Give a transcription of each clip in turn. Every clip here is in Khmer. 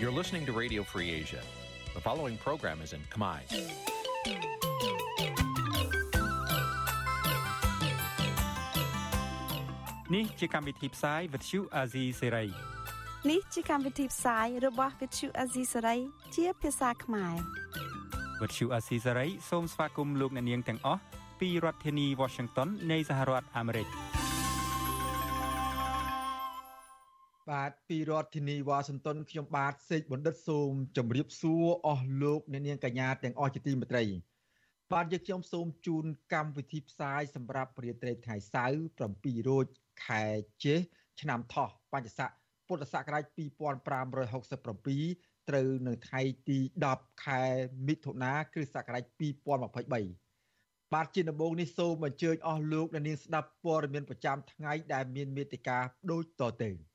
You're listening to Radio Free Asia. The following program is in Khmer. នេះជាកម្មវិធីផ្សាយ Vuthu Azizi Serai នេះជាកម្មវិធីផ្សាយរបស់ Vuthu Azizi Serai ជាភាសាខ្មែរ Vuthu Azizi Serai សូមស្វាគមន៍លោកអ្នកនាងទាំងអស់ពីរដ្ឋធានី Washington នៃសហរដ្ឋអាមេរិក បាទពីរដ្ឋធានីវ៉ាស៊ីនតោនខ្ញុំបាទសេកបណ្ឌិតសូមជម្រាបសួរអស់លោកអ្នកនាងកញ្ញាទាំងអស់ជាទីមេត្រីបាទយើងខ្ញុំសូមជូនកម្មវិធីផ្សាយសម្រាប់ព្រាត្រីថ្ងៃសៅរ៍7រោចខែចេសឆ្នាំថោះបញ្ញស័កពុទ្ធសករាជ2567ត្រូវនៅថ្ងៃទី10ខែមិថុនាគ្រិស្តសករាជ2023បាទជាដំបូងនេះសូមអញ្ជើញអស់លោកអ្នកនាងស្ដាប់ព័ត៌មានប្រចាំថ្ងៃដែលមានមេតិការដូចតទៅ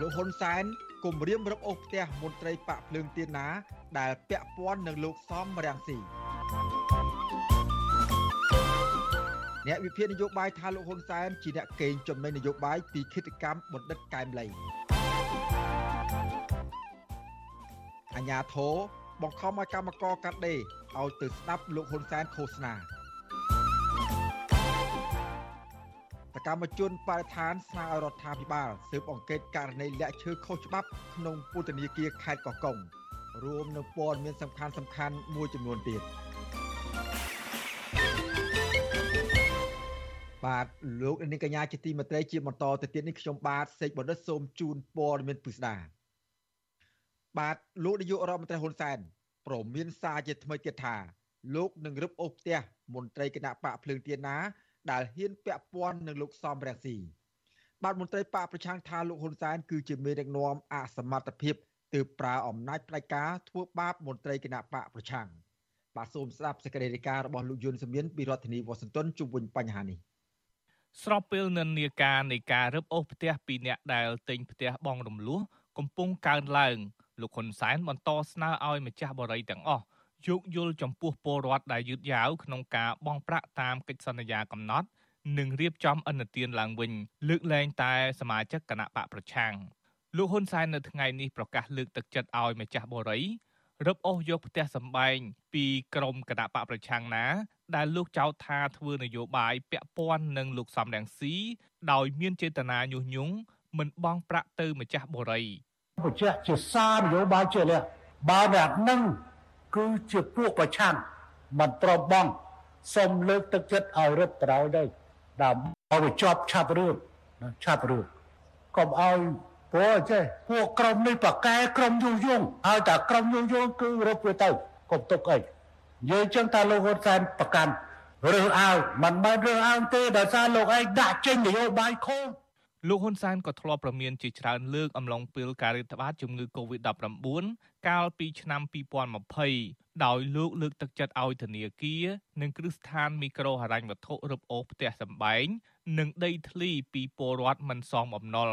លោកហ៊ុនសែនគម្រាមរឹបអូសផ្ទះមន្ត្រីបាក់ភ្លើងទៀនណា ដែលពាក់ព័ន្ធនឹងលោកសំរាំងស៊ីអ្នកវិភាគនយោបាយថាលោកហ៊ុនសែនជាអ្នកកេងចំណេញនយោបាយពីគិតកម្មបណ្ឌិតកែមលីអញ្ញាធោបង្ខំឲ្យកម្មករកាត់ដេរឲ្យទៅស្ដាប់លោកហ៊ុនសែនឃោសនា កម្មជនបរិស្ថានស្នើឲ្យរដ្ឋាភិបាលស៊ើបអង្កេតករណីលាក់ឈើខុសច្បាប់ក្នុងពន្ធនាគារខេត្តកោះកុងរួមនឹងព័ត៌មានសំខាន់សំខាន់មួយចំនួនទៀតបាទលោកនាងកញ្ញាជាទីមេត្រីជាបន្តទៅទៀតនេះខ្ញុំបាទសេកបណ្ឌិតសូមជូនព័ត៌មានពិស្ដាបាទលោកនាយករដ្ឋមន្ត្រីហ៊ុនសែនប្រមានសារជាថ្មីទៀតថាលោកនឹងរឹបអូសផ្ទះមន្ត្រីគណៈបកភ្លើងទៀនណា ដែលហ៊ានពាក់ព័ន្ធនឹងលោកសំរងស៊ីបាទមន្ត្រីបកប្រឆាំងថាលោកហ៊ុនសែនគឺជាមេដឹកនាំអសមត្ថភាពទើបប្រើអំណាចផ្ដាច់ការធ្វើបាបមន្ត្រីគណៈបកប្រឆាំងបាទសូមស្ដាប់សេចក្តីរាយការណ៍របស់លោកយុនសមៀនពីរដ្ឋធានីវ៉ាស៊ីនតោនជុំវិញបញ្ហានេះស្របពេលនិន្នាការនៃការរឹបអូសផ្ទះពីអ្នកដែលទិញផ្ទះបងរំលោះកំពុងកើនឡើងលោកហ៊ុនសែនបន្តស្នើឲ្យម្ចាស់បរិយាទាំងអស់ យោគយល់ចំពោះពលរដ្ឋដែលយឺតយ៉ាវក្នុងការបង់ប្រាក់តាមកិច្ចសន្យាកំណត់និងរៀបចំអនុទានឡើងវិញ លើកលែងតែសមាជិកគណៈបកប្រឆាំងលោកហ៊ុនសែននៅថ្ងៃនេះប្រកាសលើកទឹកចិត្តឲ្យម្ចាស់បរិយរឹបអូសយកផ្ទះសម្បែងពីក្រមគណៈបកប្រឆាំងណា ដែលលោកចោទថាធ្វើនយោបាយពាក់ព័ន្ធនឹងលោកសំរងស៊ីដោយមានចេតនាញុះញង់មិនបង់ប្រាក់ទៅម្ចាស់បរិយបញ្ជាក់ជាសារនយោបាយជាលះបើអ្នកនឹង គឺជាពួកប្រឆាំងមិនប្របងសូមលើកទឹកចិត្តឲ្យរឹតត្រោយទៅដើម្បីឲ្យជាប់ឆាប់រឿងឆាប់រឿងកុំឲ្យព្រោះចេះពួកក្រុមនេះប្រកែក្រុមយុយងហើយតែក្រុមយុយងគឺរឹបវាទៅកុំទុកអីនិយាយចឹងថាលោកហ៊ុនសែនប្រកាន់រើសអើងមិនមែនរើសអើងទេដោយសារលោកឯងដាក់ចេញនយោបាយខុសលោកហ៊ុនសែនក៏ធ្លាប់ប្រមានជាច្រើនលើកអំឡុងពេលការរាតត្បាតជំងឺ Covid-19 កាលពីឆ្នាំ2020ដោយលោកលើកទឹកចិត្តឲ្យធនាគារនិងគ្រឹះស្ថានមីក្រូហិរញ្ញវត្ថុរឹបអូសផ្ទះសម្បែងនិងដីធ្លីពីពលរដ្ឋមិនសមបំណុល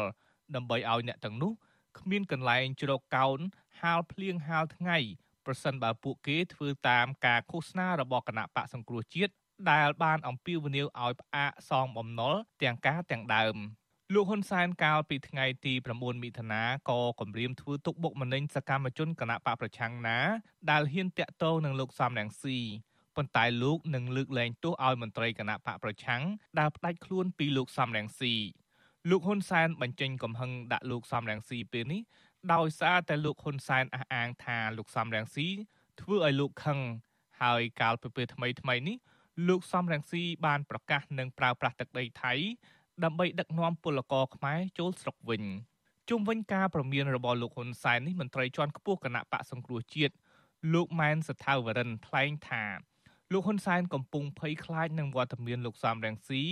ដើម្បីឲ្យអ្នកទាំងនោះគ្មានកន្លែងជ្រកកោនហាលភ្លៀងហាលថ្ងៃប្រសិនបើពួកគេធ្វើតាមការឃោសនារបស់គណៈបកសង្គ្រោះជាតិដែលបានអំពាវនាវឲ្យផ្អាកសងបំណុលទាំងការទាំងដើម។ លោកហ៊ុនសែនកាលពីថ្ងៃទី9មិថុនាក៏គម្រាមធ្វើទុកបុកម្នេញសកម្មជនគណៈបកប្រឆាំងណាដែលហ៊ានតាក់ទងនឹងលោកសំរងស៊ីប៉ុន្តែលោកនឹងលើកលែងទោសឲ្យមន្ត្រីគណៈបកប្រឆាំងដែលផ្ដាច់ខ្លួនពីលោកសំរងស៊ីលោកហ៊ុនសែនបញ្ចេញកំហឹងដាក់លោកសំរងស៊ីពេលនេះដោយសារតែលោកហ៊ុនសែនអះអាងថាលោកសំរងស៊ីធ្វើឲ្យលោកខឹងហើយកាលពីពេលថ្មីថ្មីនេះលោកសំរងស៊ីបានប្រកាសនឹងប្រើប្រាស់ទឹកដីថៃ ដើម្បីដឹកនាំពលករខ្មែរចូលស្រុកវិញជុំវិញការប្រមានរបស់លោកហ៊ុនសែននេះមន្ត្រីជាន់ខ្ពស់គណៈបកសង្គ្រោះជាតិលោកម៉ែនសថាវរិនថ្លែងថាលោកហ៊ុនសែនកំពុងភ័យខ្លាចនឹងវត្តមានលោកសំរងស៊ី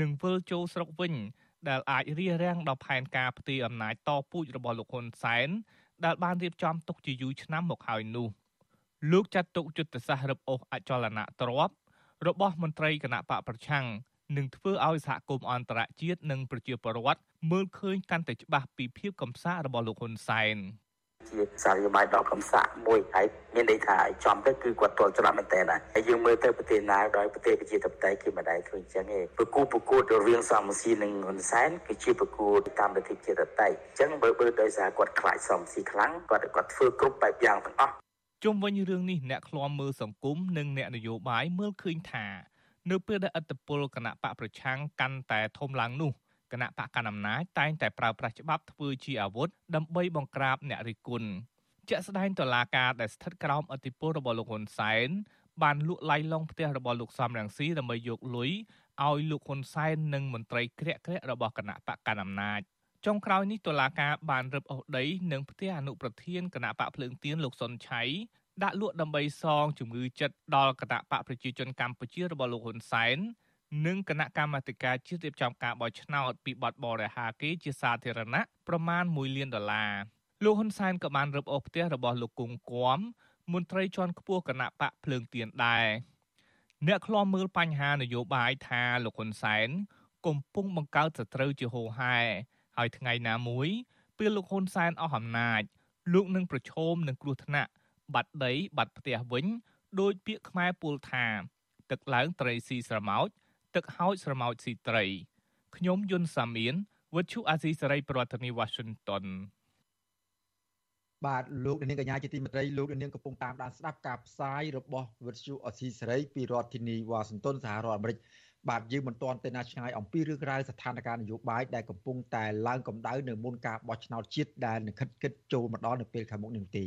នឹងវិលចូលស្រុកវិញដែលអាចរារាំងដល់ផែនការផ្ទេរអំណាចតពូជរបស់លោកហ៊ុនសែនដែលបានរៀបចំទុកជាយូរឆ្នាំមកហើយនោះលោកចាត់ទុកយុទ្ធសាស្ត្ររឹបអូសអចលនទ្រព្យរបស់មន្ត្រីគណៈបកប្រឆាំង នឹងធ្វើឲ្យសហគមន៍អន្តរជាតិនិងប្រជាពលរដ្ឋមើលឃើញកាន់តែច្បាស់ពីភាពកំសាករបស់លោកហ៊ុនសែនជាសារយោបាយដល់កំសាក់មួយហើយមានន័យថាចំទៅគឺគាត់ទាល់ច្រឡំមែនតើណាហើយយើងមើលទៅប្រទេសណាដោយប្រទេសប្រជាធិបតេយ្យគឺមិនដែលធ្វើអញ្ចឹងទេប្រគូប្រកួតរវាងសំស៊ីនិងហ៊ុនសែនគឺជាប្រគួតតាមលទ្ធិប្រជាធិបតេយ្យអញ្ចឹងបើបើដោយសារគាត់ខ្លាចសំស៊ីខ្លាំងគាត់គាត់ធ្វើគ្រប់បែបយ៉ាងទាំងអស់ជុំវិញរឿងនេះអ្នកឃ្លាំមើលសង្គមនិងអ្នកនយោបាយមើលឃើញថា នៅពេលដែលអត្តពលគណៈបកប្រឆាំងកាន់តែធំឡើងនោះគណៈបកកណ្ដាលអំណាចតែងតែប្រើប្រាស់ច្បាប់ធ្វើជាអាវុធដើម្បីបង្ក្រាបអ្នករិះគន់ជាក់ស្ដែងតុលាការដែលស្ថិតក្រោមអធិបុលរបស់លោកហ៊ុនសែនបានលួចឡៃឡងផ្ទះរបស់លោកសំរងស៊ីដើម្បីយកលុយឲ្យលោកហ៊ុនសែននិងមន្ត្រីក្រាក់ក្រាក់របស់គណៈបកកណ្ដាលអំណាចចុងក្រោយនេះតុលាការបានរឹបអូសដីនិងផ្ទះអនុប្រធានគណៈបកភ្លើងទៀនលោកសុនឆៃ ដាក់លក់ដើម្បីសងជំងឺចិត្តដល់គណៈបកប្រជាជនកម្ពុជារបស់លោកហ៊ុនសែននិងគណៈកម្មាធិការជាតិរៀបចំការបោះឆ្នោតពីបទបរិហាគេជាសាធារណៈប្រមាណ1លានដុល្លារលោកហ៊ុនសែនក៏បានរឹបអូសផ្ទះរបស់លោកគង់គំមន្ត្រីជាន់ខ្ពស់គណៈបកភ្លើងទៀនដែរអ្នកខ្លាំមើលបញ្ហានយោបាយថាលោកហ៊ុនសែនកំពុងបង្កើតសត្រូវជាហូរហែហើយថ្ងៃណាមួយពេលលោកហ៊ុនសែនអស់អំណាចលោកនឹងប្រឈមនឹងគ្រោះថ្នាក់ បាត់ដី បាត់ផ្ទះវិញដោយពាក្យខ្មែរពោលថា ទឹកឡើងត្រីស៊ីស្រមោចទឹកហោចស្រមោចស៊ីត្រីខ្ញុំយុនសាមៀនវិទ្យុអាស៊ីសេរីប្រធានាទីវ៉ាស៊ីនតោនបាទលោកនាងកញ្ញាជាទីមេត្រីលោកនាងកំពុងតាមដានស្ដាប់ការផ្សាយរបស់វិទ្យុអស៊ីសេរីពីរដ្ឋធានីវ៉ាស៊ីនតោនសហរដ្ឋអាមេរិកបាទយើងមិនទាន់ទៅណាឆ្ងាយអំពីរឿងរ៉ាវស្ថានភាពនយោបាយដែលកំពុងតែឡើងកម្ដៅនៅមុនការបោះឆ្នោតជាតិដែលនឹងខិតគិតចូលមកដល់នៅពេលខាងមុខនេះទេ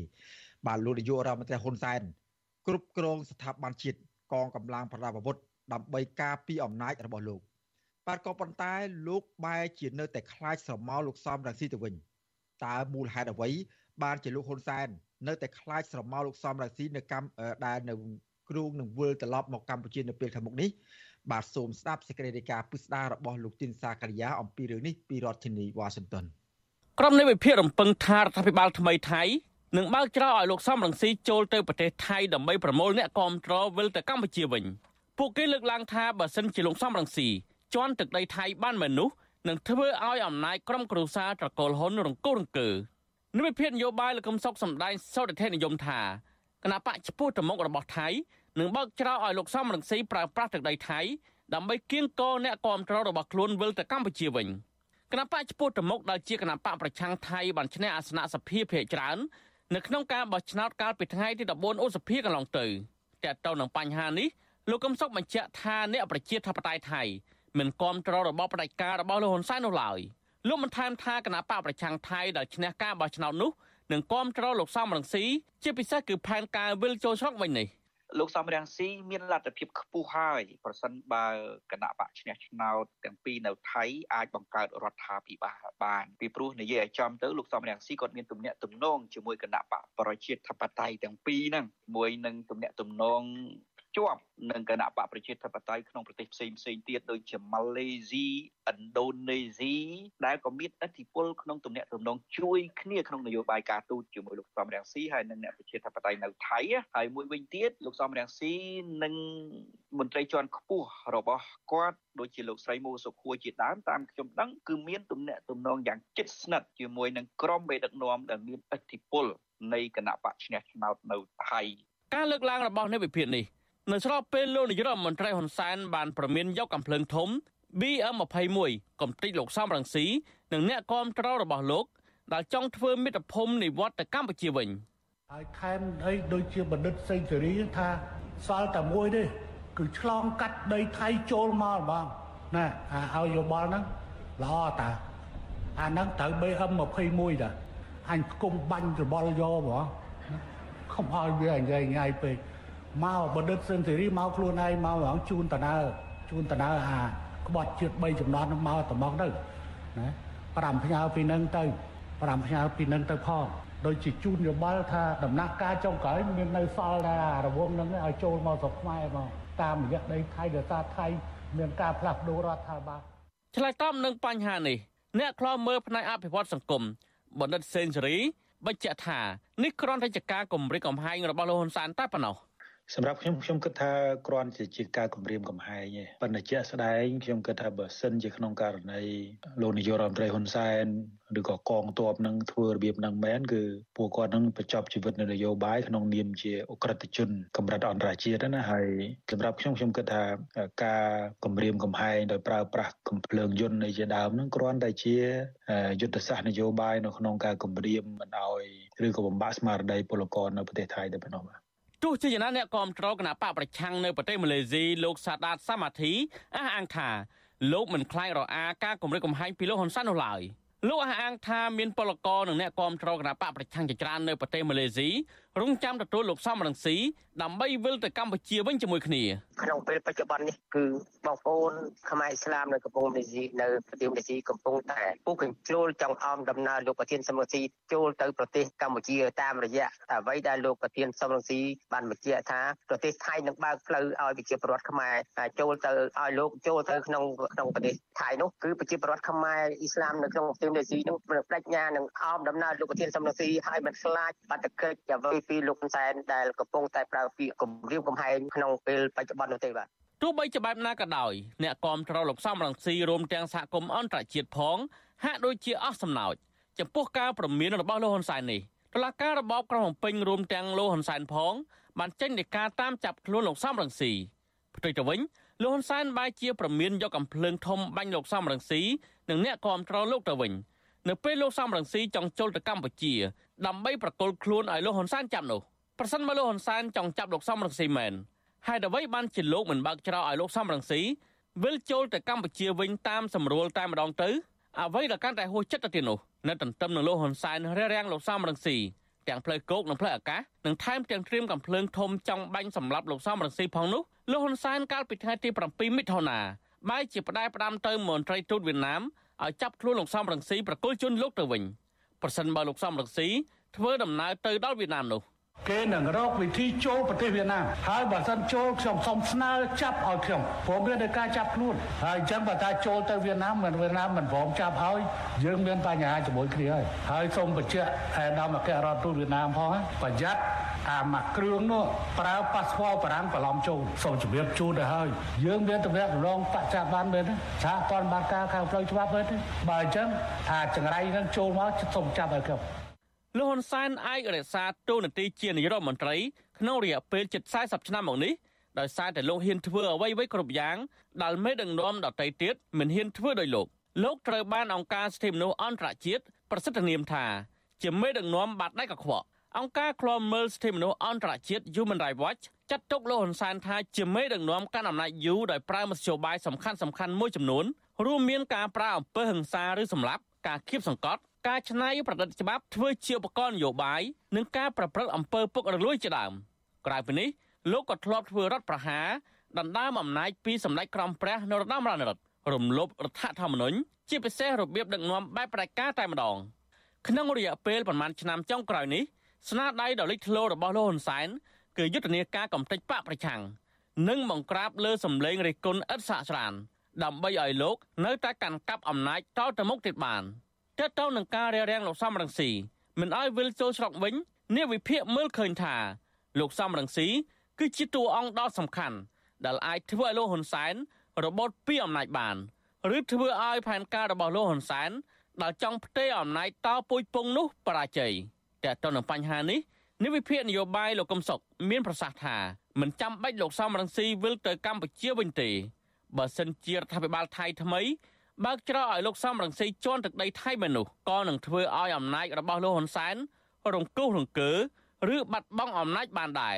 បាទលោកនាយករដ្ឋមន្ត្រីហ៊ុនសែនគ្រប់គ្រងស្ថាប័នជាតិកងកម្លាំងប្រដាប់អាវុធដើម្បីការពារអំណាចរបស់លោកបាទក៏ប៉ុន្តែលោកបែរជានៅតែខ្លាចស្រមោលលោកសំរងស៊ីទៅវិញតើមូលហេតុអ្វី បានជាលោកហ៊ុនសែននៅតែខ្លាចស្រមោលលោកសំរងស៊ីនៅកម្ពុជាដែលនៅគ្រងនឹងវិលត្រឡប់មកកម្ពុជានៅពេលខាងមុខនេះបាទសូមស្ដាប់សេចក្តីរាយការណ៍ពិស្ដាររបស់លោកទីនសាការីយ៉ាអំពីរឿងនេះពីរដ្ឋធានីវ៉ាស៊ីនតោនក្រុមនៃវិភាគរំពឹងថារដ្ឋាភិបាលថ្មីថៃ នឹងបើកច្រកឲ្យលោកសំរងស៊ីចូលទៅប្រទេសថៃដើម្បីប្រមូលអ្នកគាំទ្រវិលទៅកម្ពុជាវិញពួកគេលើកឡើងថាបើសិនជាលោកសំរងស៊ីជន់ទឹកដីថៃបានមនុស្សនឹងធ្វើឲ្យអំណាចក្រុមគ្រួសារត្រកូលហ៊ុនរង្គោះរង្គើនិវិភាននយោបាយលោកកឹមសុខសម្ដែងសោតធិនិយមថាគណៈបកចំពោះទៅមុខរបស់ថៃនឹងបើកច្រកឲ្យលោកសំរងស៊ីប្រើប្រាស់ទឹកដីថៃដើម្បីគៀងគរអ្នកគាំទ្ររបស់ខ្លួនវិលទៅកម្ពុជាវិញគណៈបកចំពោះទៅមុខដែលជាគណៈបកប្រឆាំងថៃបានឈ្នះអាសនៈសភាភាគច្រើន នៅក្នុងការបោះឆ្នោតកាលពីថ្ងៃទី14ឧសភាកន្លងទៅតើតើនឹងបញ្ហានេះលោកកឹមសុខបញ្ជាក់ថាអ្នកប្រជាធិបតេយ្យថៃមិនគ្រប់គ្រងរបបផ្ដាច់ការរបស់លោកហ៊ុនសែននោះឡើយលោកបានថែមថាគណៈបកប្រឆាំងថៃដែលឈ្នះការបោះឆ្នោតនោះនឹងគ្រប់គ្រងលោកសំរងស៊ីជាពិសេសគឺផែនការវិលចូលស្រុកវិញនេះ លោកសំរងស៊ីមានលទ្ធភាពខ្ពស់ហើយប្រសិនបើគណៈបកឈ្នះឆ្នោតទាំងពីរនៅថៃអាចបង្កើតរដ្ឋាភិបាលបានពីព្រោះនិយាយឲ្យចំទៅលោកសំរងស៊ីគាត់មានទំនាក់ទំនងជាមួយគណៈបកប្រជាធិបតេយ្យទាំងពីរហ្នឹងមួយនឹងទំនាក់ទំនង ជាប់នឹងគណៈបកប្រជាធិបតេយ្យក្នុងប្រទេសផ្សេងផ្សេងទៀតដូចជាម៉ាឡេស៊ីឥណ្ឌូនេស៊ីដែលក៏មានឥទ្ធិពលក្នុងទំនាក់ទំនងជួយគ្នាក្នុងនយោបាយការទូតជាមួយលោកសំរងស៊ីហើយនិងអ្នកប្រជាធិបតេយ្យនៅថៃហើយមួយវិញទៀតលោកសំរងស៊ីនិងមន្ត្រីជាន់ខ្ពស់របស់គាត់ដូចជាលោកស្រីមូសុខួរជាដើមតាមខ្ញុំដឹងគឺមានទំនាក់ទំនងយ៉ាងជិតស្និទ្ធជាមួយនឹងក្រុមមេដឹកនាំដែលមានឥទ្ធិពលនៃគណៈបកឈ្នះឆ្នោតនៅថៃការលើកឡើងរបស់នៃវិភាគនេះ នៅស្របពេលលោកនាយរដ្ឋមន្ត្រីហ៊ុនសែនបានប្រមានយកកំភ្លើងធំ BM21 កំទេចលោកសំរងស៊ីនិងអ្នកគាំទ្ររបស់លោកដែលចង់ធ្វើមិត្តភូមិនិវត្តទៅកម្ពុជាវិញហើយថែមអីដូចជាបណ្ឌិតសេងសេរីថាសល់តែមួយទេគឺឆ្លងកាត់ដីថៃចូលមកបងណាអាឲ្យយោបល់ហ្នឹងល្អតាអាហ្នឹងត្រូវ BM21 តាអញគុំបាញ់របល់យកបងខំឲ្យវាញ៉ៃញ៉ៃពេក មកបណ្ឌិតសិនសេរីមកខ្លួនឯងមកហងជូនតណើជូនតណើអាក្បត់ជាតិ3ចំណត់មកត្មងទៅណា5ផ្ញើពីនឹងទៅ5ផ្ញើពីនឹងទៅផងដោយជាជូនយោបល់ថាដំណាក់កាលចុងក្រោយមាននៅសល់ដែររវងនឹងឲ្យចូលមកស្រុកខ្មែរមកតាមរយៈដីថៃដោយសារថៃមានការផ្លាស់ប្ដូររដ្ឋាភិបាលឆ្លើយតបនឹងបញ្ហានេះអ្នកខ្លោមើលផ្នែកអភិវឌ្ឍសង្គមបណ្ឌិតសេនស៊ូរីបញ្ជាក់ថានេះគ្រាន់តែជាការគម្រិតកំហែងរបស់លោកហ៊ុនសែនតែប៉ុណ្ណោះ សម្រាប់ខ្ញុំខ្ញុំគិតថាគ្រាន់តែជាការគម្រាមកំហែងទេប៉ុន្តែជាក់ស្ដែងខ្ញុំគិតថាបើសិនជាក្នុងករណីលោកនាយករដ្ឋមន្ត្រីហ៊ុនសែនឬក៏កងទ័ពនឹងធ្វើរបៀបនឹងមែនគឺពួកគាត់នឹងបញ្ចប់ជីវិតនៅនយោបាយក្នុងនាមជាអក្រិតជនកម្រិតអន្តរជាតិណាហើយសម្រាប់ខ្ញុំខ្ញុំគិតថាការគម្រាមកំហែងដោយប្រើប្រាស់កំភ្លើងយន្តនៃជាដើមនឹងគ្រាន់តែជាយុទ្ធសាស្ត្រនយោបាយនៅក្នុងការគម្រាមមិនឲ្យឬក៏បំបាក់ស្មារតីពលករនៅប្រទេសថៃតែប៉ុណ្ណោះបាទ ទោះជាយ៉ាងណាអ្នកគាំទ្រគណៈបកប្រឆាំងនៅប្រទេសម៉ាឡេស៊ីលោកសាដាតសាម៉ាធីអះអាងថាលោកមិនខ្លាចរអាការគម្រិតកំហែងពីលោកហ៊ុនសែននោះឡើយលោកអះអាងថាមានពលករនិងអ្នកគាំទ្រគណៈបកប្រឆាំងជាច្រើននៅប្រទេសម៉ាឡេស៊ី រងចាំទទួលលោកសំរងស៊ីដើម្បីវិលទៅកម្ពុជាវិញជាមួយគ្នាក្នុងពេលបច្ចុប្បន្ននេះគឺបងប្អូនខ្មែរឥស្លាមនៅកំពង់មាស៊ីនៅប្រទេសមាស៊ីកំពុងតែពុះកញ្ជ្រោលចង់អមដំណើរលោកប្រធានសំរងស៊ីចូលទៅប្រទេសកម្ពុជាតាមរយៈអ្វីដែលលោកប្រធានសំរងស៊ីបានបញ្ជាក់ថាប្រទេសថៃនឹងបើកផ្លូវឲ្យប្រជាពលរដ្ឋខ្មែរចូលទៅឲ្យលោកចូលទៅក្នុងក្នុងប្រទេសថៃនោះគឺប្រជាពលរដ្ឋខ្មែរឥស្លាមនៅក្នុងប្រទេសមាស៊ីនោះបដិញ្ញានឹងអមដំណើរលោកប្រធានសំរងស៊ីឲ្យមិនខ្លាចបាតុកិច្ចអ្វីពីលោកហ៊ុនសែនដែលកំពុងតែប្រើពាក្យគំរាមកំហែងក្នុងពេលបច្ចុប្បន្ននោះទេបាទទោះបីជាបែបណាក៏ដោយអ្នកគាំទ្រលោកសំរងស៊ីរួមទាំងសហគមន៍អន្តរជាតិផងហាក់ដូចជាអស់សំណោចចំពោះការប្រមានរបស់លោកហ៊ុនសែននេះតុលាការរបបក្រុងភ្នំពេញរួមទាំងលោកហ៊ុនសែនផងបានចេញដីកាតាមចាប់ខ្លួនលោកសំរងស៊ីផ្ទុយទៅវិញលោកហ៊ុនសែនបែរជាប្រមានយកកំភ្លើងធំបាញ់លោកសំរងស៊ីនិងអ្នកគាំទ្រលោកទៅវិញ នៅពេលលោកសំរងស៊ីចង់ចូលទៅកម្ពុជាដើម្បីប្រកល់ខ្លួនឲ្យលោកហ៊ុនសែនចាប់នោះប្រសិនបើលោកហ៊ុនសែនចង់ចាប់លោកសំរងស៊ីមែនហេតុអ្វីបានជាលោកមិនបើកច្រកឲ្យលោកសំរងស៊ីវិលចូលទៅកម្ពុជាវិញតាមសម្រួលតែម្ដងទៅអ្វីដែលកាន់តែហួសចិត្តទៅទៀតនោះនៅទន្ទឹមនឹងលោកហ៊ុនសែនរារាំងលោកសំរងស៊ីទាំងផ្លូវគោកនិងផ្លូវអាកាសនិងថែមទាំងត្រៀមកំភ្លើងធំចង់បាញ់សម្លាប់លោកសំរងស៊ីផងនោះលោកហ៊ុនសែនកាលពីថ្ងៃទី7មិថុនាបែរជាផ្ដាយផ្ដាំទៅមន្ត្រីទូតវៀតណាម ឲ្យចាប់ខ្លួនលោកសំរងស៊ីប្រគល់ជូនលោកទៅវិញប្រសិនបើលោកសំរងស៊ីធ្វើដំណើរទៅដល់វៀតណាមនោះ គេនឹងរកវិធីចូលប្រទេសវៀតណាមហើយបើសិនចូលខ្ញុំសូមស្នើចាប់ឲ្យខ្ញុំព្រមមានតែការចាប់ខ្លួនហើយអញ្ចឹងបើថាចូលទៅវៀតណាមមិនវៀតណាមមិនព្រមចាប់ឲ្យយើងមានបញ្ហាជាមួយគ្នាហើយហើយសូមបញ្ជាក់ឯកឧត្តមអគ្គរដ្ឋទូតវៀតណាមផងប្រយ័ត្នអាមកគ្រឿងនោះប្រើប៉ាសពតបារាំងបន្លំចូលសូមជម្រាបជូនទៅហើយយើងមានតំណែងរងបច្ចុប្បន្នមែនទេសហព័ន្ធបាតការខាងផ្លូវច្បាប់មែនទេបើអញ្ចឹងថាចង្រៃនឹងចូលមកសូមចាប់ឲ្យគ្រប់ លោកហ៊ុនសែនអាចរក្សាតួនាទីជានាយករដ្ឋមន្ត្រីក្នុងរយៈពេលជិត40ឆ្នាំមកនេះដោយសារតែលោកហ៊ានធ្វើអ្វីៗគ្រប់យ៉ាងដែលមេដឹកនាំដទៃទៀតមិនហ៊ានធ្វើដោយលោកលោកត្រូវបានអង្គការសិទ្ធិមនុស្សអន្តរជាតិប្រសិទ្ធនាមថាជាមេដឹកនាំបាត់ដៃកខ្វក់អង្គការឃ្លាំមើលសិទ្ធិមនុស្សអន្តរជាតិ Human Rights Watch ចាត់ទុកលោកហ៊ុនសែនថាជាមេដឹកនាំកាន់អំណាចយូរដោយប្រើមធ្យោបាយសំខាន់សំខាន់មួយចំនួនរួមមានការប្រើអំពើហិង្សាឬសម្លាប់ការគៀបសង្កត់ ការច្នៃប្រឌិតច្បាប់ធ្វើជាឧបករណ៍នយោបាយនិងការប្រព្រឹត្តអំពើពុករលួយជាដើមក្រៅពីនេះលោកក៏ធ្លាប់ធ្វើរដ្ឋប្រហារដណ្ដើមអំណាចពីសម្ដេចក្រមព្រះនរោត្តមរណរដ្ឋរំលោភរដ្ឋធម្មនុញ្ញជាពិសេសរបៀបដឹកនាំបែបផ្ដាច់ការតែម្ដងក្នុងរយៈពេលប្រមាណឆ្នាំចុងក្រោយនេះស្នាដៃដ៏លេចធ្លោរបស់លោកហ៊ុនសែនគឺយុទ្ធនាការកំទេចបកប្រឆាំងនិងបង្ក្រាបលើសម្លេងរិះគន់ឥតសាកស្រានដើម្បីឲ្យលោកនៅតែកាន់កាប់អំណាចតទៅមុខទៀតបាន។ តើតើនឹងការរារាំងលោកសំរងស៊ីមិនឲ្យវិលចូលស្រុកវិញនេះវិភាគមើលឃើញថាលោកសំរងស៊ីគឺជាតួអង្គដ៏សំខាន់ដែលអាចធ្វើឲ្យលោកហ៊ុនសែនរបូតពីអំណាចបានឬធ្វើឲ្យផែនការរបស់លោកហ៊ុនសែនដែលចង់ផ្ទេរអំណាចតពុយពងនោះបរាជ័យតែទៅនឹងបញ្ហានេះនិវិភាគនយោបាយលោកកឹមសុខមានប្រសាសន៍ថាមិនចាំបាច់លោកសំរងស៊ីវិលទៅកម្ពុជាវិញទេបើសិនជារដ្ឋាភិបាលថៃថ្មី បើកច្រកឲ្យលោកសំរងស៊ីជន់ទឹកដីថៃមែននោះក៏នឹងធ្វើឲ្យអំណាចរបស់លោកហ៊ុនសែនរង្គោះរង្គើឬបាត់បង់អំណាចបានដែរ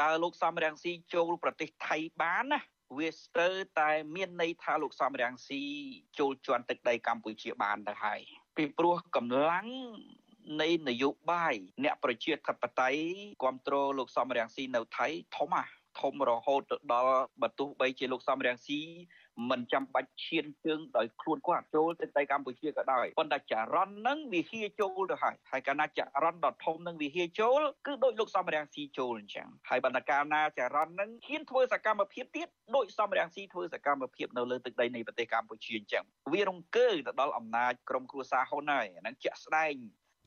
បើលោកសំរងស៊ីចូលប្រទេសថៃបានណាវាស្ទើរតែមានន័យថាលោកសំរងស៊ីចូលជន់ទឹកដីកម្ពុជាបានទៅហើយពីព្រោះកម្លាំងនៃនយោបាយអ្នកប្រជាធិបតេយ្យគ្រប់គ្រងលោកសំរងស៊ីនៅថៃធំអាធំរហូតទៅដល់បើទោះបីជាលោកសំរងស៊ី មិនចាំបាច់ឈានជើងដោយខ្លួនគាត់ចូលទៅដីកម្ពុជាក៏ដោយប៉ុន្តែចរន្តនឹងវាហៀចូលទៅហើយហើយកាលណាចរន្តដ៏ធំនឹងវាហៀចូលគឺដោយលោកសំរាំងស៊ីចូលអញ្ចឹងហើយបណ្ដកាលណាចរន្តនឹងហ៊ានធ្វើសកម្មភាពទៀតដោយសំរាំងស៊ីធ្វើសកម្មភាពនៅលើទឹកដីនៃប្រទេសកម្ពុជាអញ្ចឹងវារង្គើទៅដល់អំណាចក្រុមគ្រួសារហ៊ុនហើយហ្នឹងជាក់ស្ដែង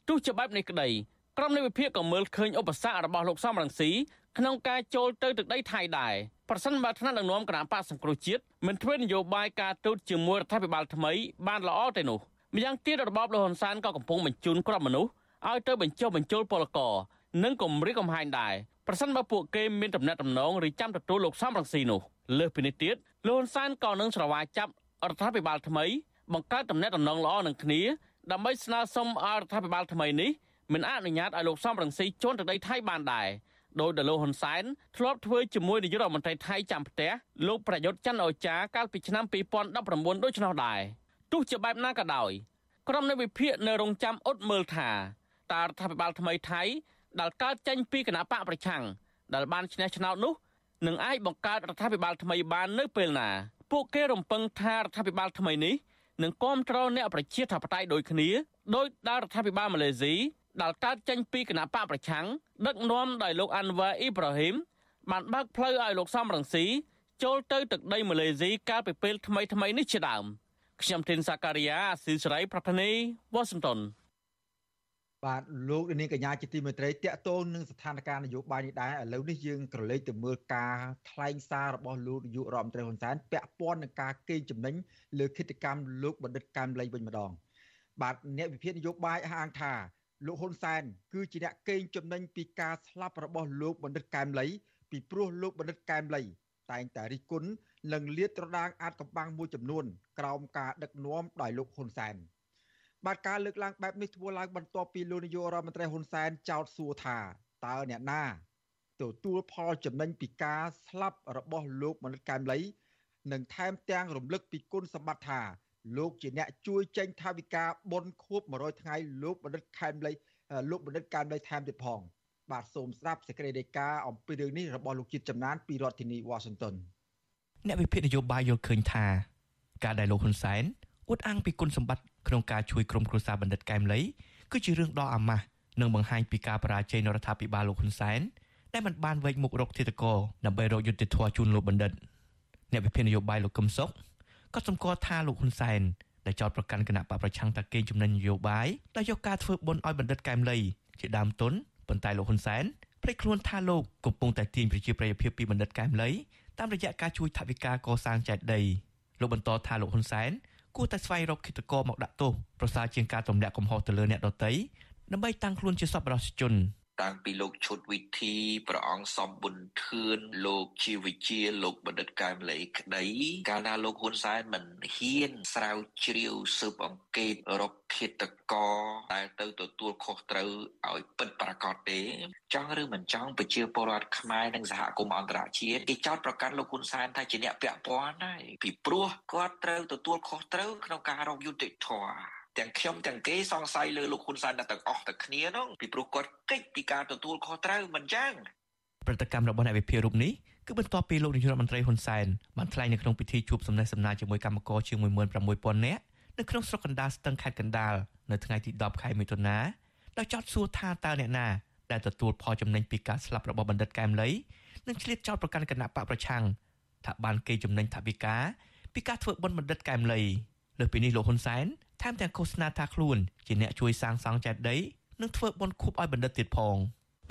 ទោះជាបែបនេះក្តីក្រុមនៃវិភាគក៏មើលឃើញឧបសគ្គរបស់លោកសំរងស៊ី ក្នុងការចូលទៅទឹកដីថៃដែរប្រសិនបើថ្នាក់ដឹកនាំគណៈបកសង្គ្រោះជាតិមិនធ្វើនយោបាយការទូតជាមួយរដ្ឋាភិបាលថ្មីបានល្អទេនោះម្យ៉ាងទៀតរបបលហ៊ុនសែនក៏កំពុងបញ្ជូនក្របមនុស្សឲ្យទៅបញ្ចុះបញ្ចូលពលករនិងគម្រិះកំហែងដែរប្រសិនបើពួកគេមានដំណាក់ដំណងឬចាំទទួលលោកសំរងស៊ីនោះលើសពីនេះទៀតលោកហ៊ុនសែនក៏នឹងស្រវាចាប់រដ្ឋាភិបាលថ្មីបង្កើតដំណាក់ដំណងល្អនឹងគ្នាដើម្បីស្នើសុំឲ្យរដ្ឋាភិបាលថ្មីនេះមិនអនុញ្ញាតឲ្យលោកសំរងស៊ីជន់ទៅដីថៃបានដែរ ដោយដែលលោកហ៊ុនសែនធ្លាប់ធ្វើជាមួយនាយករដ្ឋមន្ត្រីថៃចាំផ្ទះលោកប្រយុទ្ធច័ន្ទអូចាកាលពីឆ្នាំ2019ដូច្នោះដែរទោះជាបែបណាក៏ដោយក្រុមនៃវិភាគនៅរងចាំអ៊ុតមើលថាតើរដ្ឋាភិបាលថ្មីថៃដែលកើតចេញពីគណៈបកប្រឆាំងដែលបានឈ្នះឆ្នោតនោះនឹងអាចបង្កើតរដ្ឋាភិបាលថ្មីបាននៅពេលណា ពួកគេរំពឹងថារដ្ឋាភិបាលថ្មីនេះនឹងគ្រប់គ្រងអ្នកប្រជាធិបតេយ្យដូចគ្នាដោយដែលរដ្ឋាភិបាលម៉ាឡេស៊ី ដែលកើតចេញពីគណៈបកប្រឆាំងដឹកនាំដោយលោកអាន់វ៉ាអ៊ីប្រាហ៊ីមបានបើកផ្លូវឲ្យលោកសំរងស៊ីចូលទៅទឹកដីម៉ាឡេស៊ីកាលពីពេលថ្មីថ្មីនេះជាដើមខ្ញុំធីនសាការីយ៉ាអស៊ីសេរីប្រធានីវ៉ាស៊ីនតោនបាទលោកនាងកញ្ញាជាទីមេត្រីតកតូននឹងស្ថានភាពនយោបាយនេះដែរឥឡូវនេះយើងក្រឡេកទៅមើលការថ្លែងសាររបស់លោកនាយករដ្ឋមន្ត្រីហ៊ុនសែនពាក់ព័ន្ធនឹងការកេងចំណេញលើគិតកម្មលោកបណ្ឌិតកែមលីវិញម្ដងបាទអ្នកវិភាគនយោបាយអះអាងថា លោកហ៊ុនសែនគឺជាអ្នកកេងចំណេញពីការស្លាប់របស់លោកបណ្ឌិតកែមលីពីព្រោះលោកបណ្ឌិតកែមលីតែងតែរិះគន់និងលាតត្រដាងអាចកំបាំងមួយចំនួនក្រោមការដឹកនាំដោយលោកហ៊ុនសែនបាទការលើកឡើងបែបនេះធ្វើឡើងបន្ទាប់ពីលោកនាយករដ្ឋមន្ត្រីហ៊ុនសែនចោទសួរថាតើអ្នកណាទទួលផលចំណេញពីការស្លាប់របស់លោកមនិតកែមលី និងថែមទាំងរំលឹកពីគុណសម្បត្តិថា លោកជាអ្នកជួយចេញថាវិការបុណ្យខួប100ថ្ងៃលោកបណ្ឌិតខែមលីលោកបណ្ឌិតកែមលីថែមទៀតផង បាទសូមស្ដាប់សេចក្តីរាយការណ៍អំពីរឿងនេះរបស់លោកជាតិចំណានពីរដ្ឋធានី Washington អ្នកវិភាគនយោបាយយល់ឃើញថាការដែលលោកហ៊ុនសែនអួតអាងពីគុណសម្បត្តិក្នុងការជួយក្រុមគ្រួសារបណ្ឌិតកែមលីគឺជារឿងដ៏អាម៉ាស់និងបង្ហាញពីការបរាជ័យនៃរដ្ឋាភិបាលលោកហ៊ុនសែនដែលមិនបានវែកមុខរកធិតកោដើម្បីរកយុត្តិធម៌ជូនលោកបណ្ឌិតអ្នកវិភាគនយោបាយលោកកឹមសុខ ក៏សម្គាល់ថាលោកហ៊ុនសែនដែលចោទប្រកាន់គណៈបកប្រឆាំងតាកេងចំណេញនយោបាយដែលយកការធ្វើបុណ្យឲ្យបណ្ឌិតកែមលីជាដើមទុនប៉ុន្តែលោកហ៊ុនសែនព្រៃខ្លួនថាលោកកំពុងតែទាញប្រជាប្រិយភាពពីបណ្ឌិតកែមលីតាមរយៈការជួយថវិកាកសាងចេតិយលោកបន្តថាលោកហ៊ុនសែនគួរតែស្វែងរកគិតកោមកដាក់ទោសប្រសើរជាងការទម្លាក់កំហុសទៅលើអ្នកដទៃដើម្បីតាំងខ្លួនជាសប្បុរសជន តាំងពីលោកឈុតវិធីព្រះអង្គសំប៊ុនធឿនលោកជីវវិជាលោកបណ្ឌិតកែមលីក្តី កាលណាលោកហ៊ុនសែនមិនហ៊ានស្រាវជ្រាវស៊ើបអង្កេតរកឃាតករដែលទៅទទួលខុសត្រូវឲ្យពិតប្រាកដទេ ចង់ឬមិនចង់ប្រជាពលរដ្ឋខ្មែរនិងសហគមន៍អន្តរជាតិគេចោទប្រកាន់លោកហ៊ុនសែនថាជាអ្នកពាក់ព័ន្ធហើយពីព្រោះគាត់ត្រូវទទួលខុសត្រូវក្នុងការរកយុត្តិធម៌ ទាំងខ្ញុំទាំងគេសង្ស័យលើលោកហ៊ុនសែនទាំងអស់តែគ្នានោះពីព្រោះគាត់កិច្ចពីការទទួលខុសត្រូវមិនចឹងប្រតិកម្មរបស់អ្នកវិភាគរូបនេះគឺបន្ទាប់ពីលោកនាយករដ្ឋមន្ត្រីហ៊ុនសែនបានថ្លែងនៅក្នុងពិធីជួបសំណេះសំណាលជាមួយកម្មករជាង16000នាក់នៅក្នុងស្រុកកណ្ដាលស្ទឹងខេត្តកណ្ដាលនៅថ្ងៃទី10ខែមិថុនាដោយចោទសួរថាតើអ្នកណាដែលទទួលផលចំណេញពីការស្លាប់របស់បណ្ឌិតកែមលីនិងឆ្លៀតចោទប្រកាន់គណៈបកប្រឆាំងថាបានគេចំណេញថវិកាពីការធ្វើបុណ្យបណ្ឌិតកែមលីលើពីនេះលោកហ៊ុនសែន ថែមទាំងឃោសនាថាខ្លួនជាអ្នកជួយសាងសង់ចេតិយនិងធ្វើបុណ្យខួបឲ្យបណ្ឌិតទៀតផង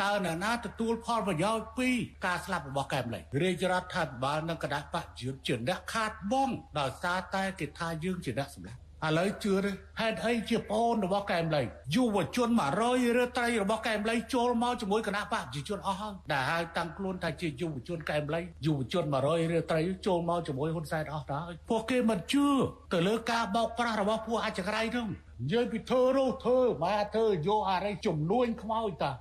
តើអ្នកណាទទួលផលប្រយោជន៍ពីការស្លាប់របស់កែមលីរាជរដ្ឋាភិបាលនិងគណៈបកយុទ្ធជាអ្នកខាតបង់ដោយសារតែគេថាយើងជាអ្នកសម្លាប់ ឥឡូវជឿទេហេតុអីជាប្អូនរបស់កែមលីយុវជន100ឬត្រីរបស់កែមលីចូលមកជាមួយគណៈបកប្រជាជនអស់ហើយដែលហៅតាំងខ្លួនថាជាយុវជនកែមលីយុវជន100ឬត្រីចូលមកជាមួយហ៊ុនសែនអស់ទៅហើយពួកគេមិនជឿទៅលើការបោកប្រាស់របស់ពួកអចិន្ត្រៃយ៍នោះនិយាយពីធ្វើរោធ្វើមកធ្វើយកអរិយចំនួនខ្មោចតា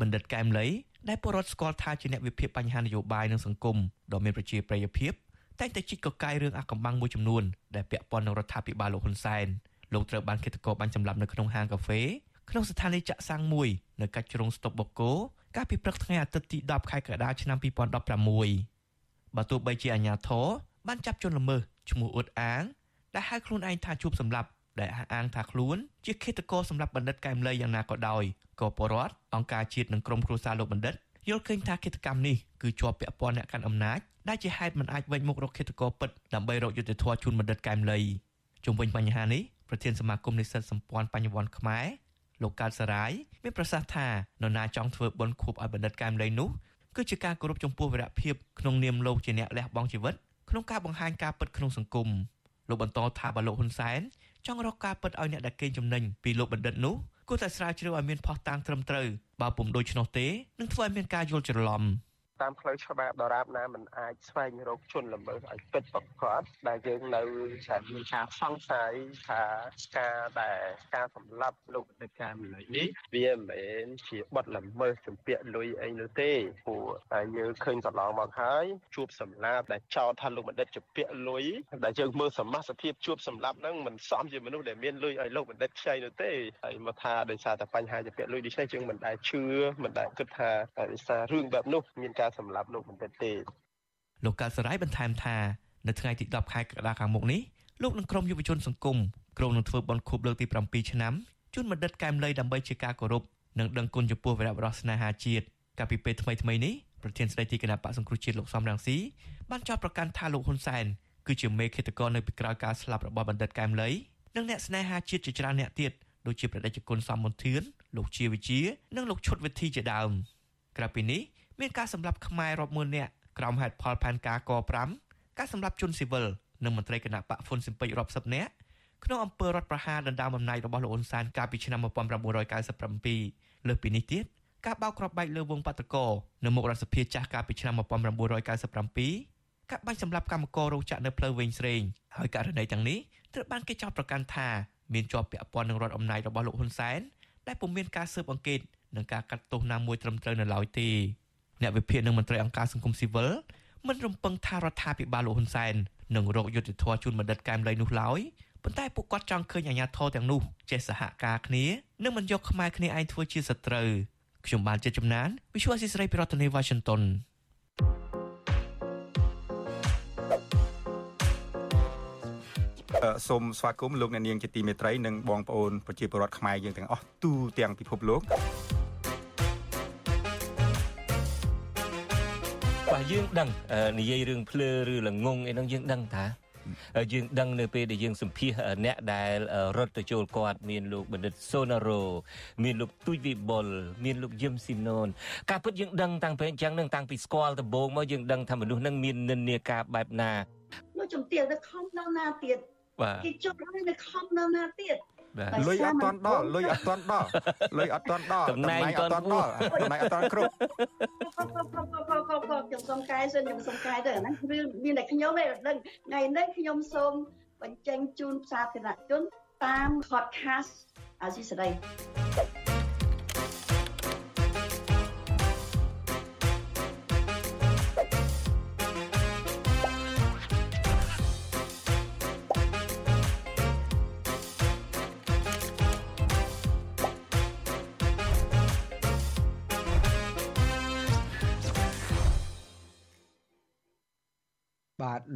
បណ្ឌិតកែមលីដែលពលរដ្ឋស្គាល់ថាជាអ្នកវិភាគបញ្ហានយោបាយនិងសង្គមដ៏មានប្រជាប្រិយភាព តែងតែជីកកកាយរឿងអាកំបាំងមួយចំនួនដែលពាក់ព័ន្ធនឹងរដ្ឋាភិបាលលោកហ៊ុនសែនលោកត្រូវបានឃាតករបាញ់សម្លាប់នៅក្នុងហាងកាហ្វេក្នុងស្ថានីយ៍ចាក់សាំងមួយនៅកាច់ជ្រុងស្តុបបូកូកាលពីព្រឹកថ្ងៃអាទិត្យទី10ខែកក្កដាឆ្នាំ2016បើទោះបីជាអាញាធរបានចាប់ជនល្មើសឈ្មោះអ៊ុតអាងដែលហៅខ្លួនឯងថាជួបសម្លាប់ដែលអះអាងថាខ្លួនជាឃាតករសម្រាប់បណ្ឌិតកែមលីយ៉ាងណាក៏ដោយក៏បរដ្ឋអង្គការជាតិនិងក្រុមគ្រួសារលោកបណ្ឌិត យល់ឃើញថាគិតកម្មនេះគឺជាប់ពាក់ព័ន្ធអ្នកកាន់អំណាចដែលជាហេតុមិនអាចវិញមុខរកឃាតករពិតដើម្បីរកយុត្តិធម៌ជូនបណ្ឌិតកែមលីជុំវិញបញ្ហានេះប្រធានសមាគមនិស្សិតសម្ព័ន្ធបញ្ញវន្តខ្មែរលោកកើតសរាយមានប្រសាសន៍ថានរណាចង់ធ្វើបុណ្យខួបឲ្យបណ្ឌិតកែមលីនោះគឺជាការគោរពចំពោះវីរភាពក្នុងនាមលោកជាអ្នកលះបង់ជីវិតក្នុងការបង្ហាញការពិតក្នុងសង្គមលោកបន្តថាបើលោកហ៊ុនសែនចង់រកការពិតឲ្យអ្នកដែលកេងចំណេញពីលោកបណ្ឌិតនោះ គួរតែស្រាវជ្រាវឲ្យមានភស្តុតាងត្រឹមត្រូវបើពុំដូច្នោះទេនឹងធ្វើឲ្យមានការយល់ច្រឡំ។ តាមផ្លូវច្បាប់ដរាបណាមិនអាចស្វែងរកជនល្មើសឲ្យពិតប្រាកដដែលយើងនៅតែមានការសង្ស័យថាការដែលការសម្លាប់លោកអតីតកាមលុយនេះវាមិនមែនជាបទល្មើសជំពាក់លុយអីនោះទេព្រោះតែយើងឃើញកន្លងមកហើយជួបសម្លាប់ដែលចោទថាលោកបណ្ឌិតជំពាក់លុយដែលយើងមើលសមាសភាពជួបសម្លាប់ហ្នឹងមិនសមជាមនុស្សដែលមានលុយឲ្យលោកបណ្ឌិតខ្ចីនោះទេហើយមកថាដោយសារតែបញ្ហាជំពាក់លុយដូច្នេះយើងមិនដែលជឿមិនដែលគិតថាដោយសាររឿងបែបនោះមានការការសម្លាប់លោកបន្តិចទេលោកកាលសរាយបន្ថែមថានៅថ្ងៃទី10ខែកក្កដាខាងមុខនេះលោកនឹងក្រុមយុវជនសង្គមក្រុងនឹងធ្វើបន់ខួបលើកទី7ឆ្នាំជូនបណ្ឌិតកែមលីដើម្បីជាការគោរពនិងដឹងគុណចំពោះវីរបុរសស្នេហាជាតិកាលពីពេលថ្មីថ្មីនេះប្រធានស្ដីទីគណៈបកសង្គ្រោះជាតិលោកសំរងស៊ីបានចោទប្រកាន់ថាលោកហ៊ុនសែនគឺជាមេឃាតករនៅពីក្រោយការស្លាប់របស់បណ្ឌិតកែមលីនិងអ្នកស្នេហាជាតិជាច្រើនអ្នកទៀតដូចជាប្រដេជគុណសំមន្ធានលោកជាវិជា និងលោកឈុតវិធីជាដើមក្រៅពីនេះ មានការសម្លាប់ខ្មែររាប់ម៉ឺននាក់ក្រោមហេតុផលផែនការក5ការសម្លាប់ជនស៊ីវិលនិងមន្ត្រីគណៈបកហ្វុនស៊ិមពេចរាប់សិបនាក់ក្នុងអំពើរដ្ឋប្រហារដណ្ដើមអំណាចរបស់លោកអ៊ុនសានកាលពីឆ្នាំ1997លើសពីនេះទៀតការបោកគ្រាប់បែកលើវងបាតកោនៅមុខរដ្ឋសភាចាស់កាលពីឆ្នាំ1997ការបាញ់សម្លាប់កម្មកររោងចក្រនៅផ្លូវវែងស្រេងហើយករណីទាំងនេះត្រូវបានគេចោទប្រកាន់ថាមានជាប់ពាក់ព័ន្ធនឹងរដ្ឋអំណាចរបស់លោកហ៊ុនសែនដែលពុំមានការស៊ើបអង្កេតនិងការកាត់ទោសណាមួយត្រឹមត្រូវនៅឡើយទេ អ្នកវិភាគនិងមន្ត្រីអង្គការសង្គមស៊ីវិលមិនរំពឹងថារដ្ឋាភិបាលលោកហ៊ុនសែននឹងរកយុត្តិធម៌ជូនបណ្ឌិតកែមលីនោះឡើយប៉ុន្តែពួកគាត់ចង់ឃើញអាញាធរទាំងនោះចេះសហការគ្នានិងមិនយកខ្មែរគ្នាឯងធ្វើជាសត្រូវខ្ញុំបានជាចំណាន Visual ស៊ីស្រីពីរដ្ឋធានី Washington សូមស្វាគមន៍លោកអ្នកនាងជាទីមេត្រីនិងបងប្អូនប្រជាពលរដ្ឋខ្មែរយើងទាំងអស់ទូទាំងពិភពលោក យើងដឹងនិយាយរឿងភ្លើឬល្ងងអីហ្នឹងយើងដឹងថាយើងដឹងនៅពេលដែលយើងសម្ភាសអ្នកដែលរត់ទៅចូលគាត់មានលោកបណ្ឌិតសូណារ៉ូមានលោកទូចវិបុលមានលោកយឹមស៊ីណូនការពិតយើងដឹងតាំងពីអញ្ចឹងនឹងតាំងពីស្គាល់ដំបូងមកយើងដឹងថាមនុស្សនឹងមាននិន្នាការបែបណាលោកជំទាវទៅខំនៅណាទៀតគេជប់ហើយនៅខំនៅណាទៀត លុយអត់តាន់ដល់លុយអត់តាន់ដល់លុយអត់តាន់ដល់តំណែងអត់តាន់ដល់តំណែងអត់តាន់គ្រប់ខ្ញុំសុំកែសិនខ្ញុំសុំកែទៅហ្នឹងរឿងមានតែខ្ញុំឯងដឹងថ្ងៃនេះខ្ញុំសូមបញ្ចេញជូនសាធារណជនតាម podcast អាស៊ីសេរី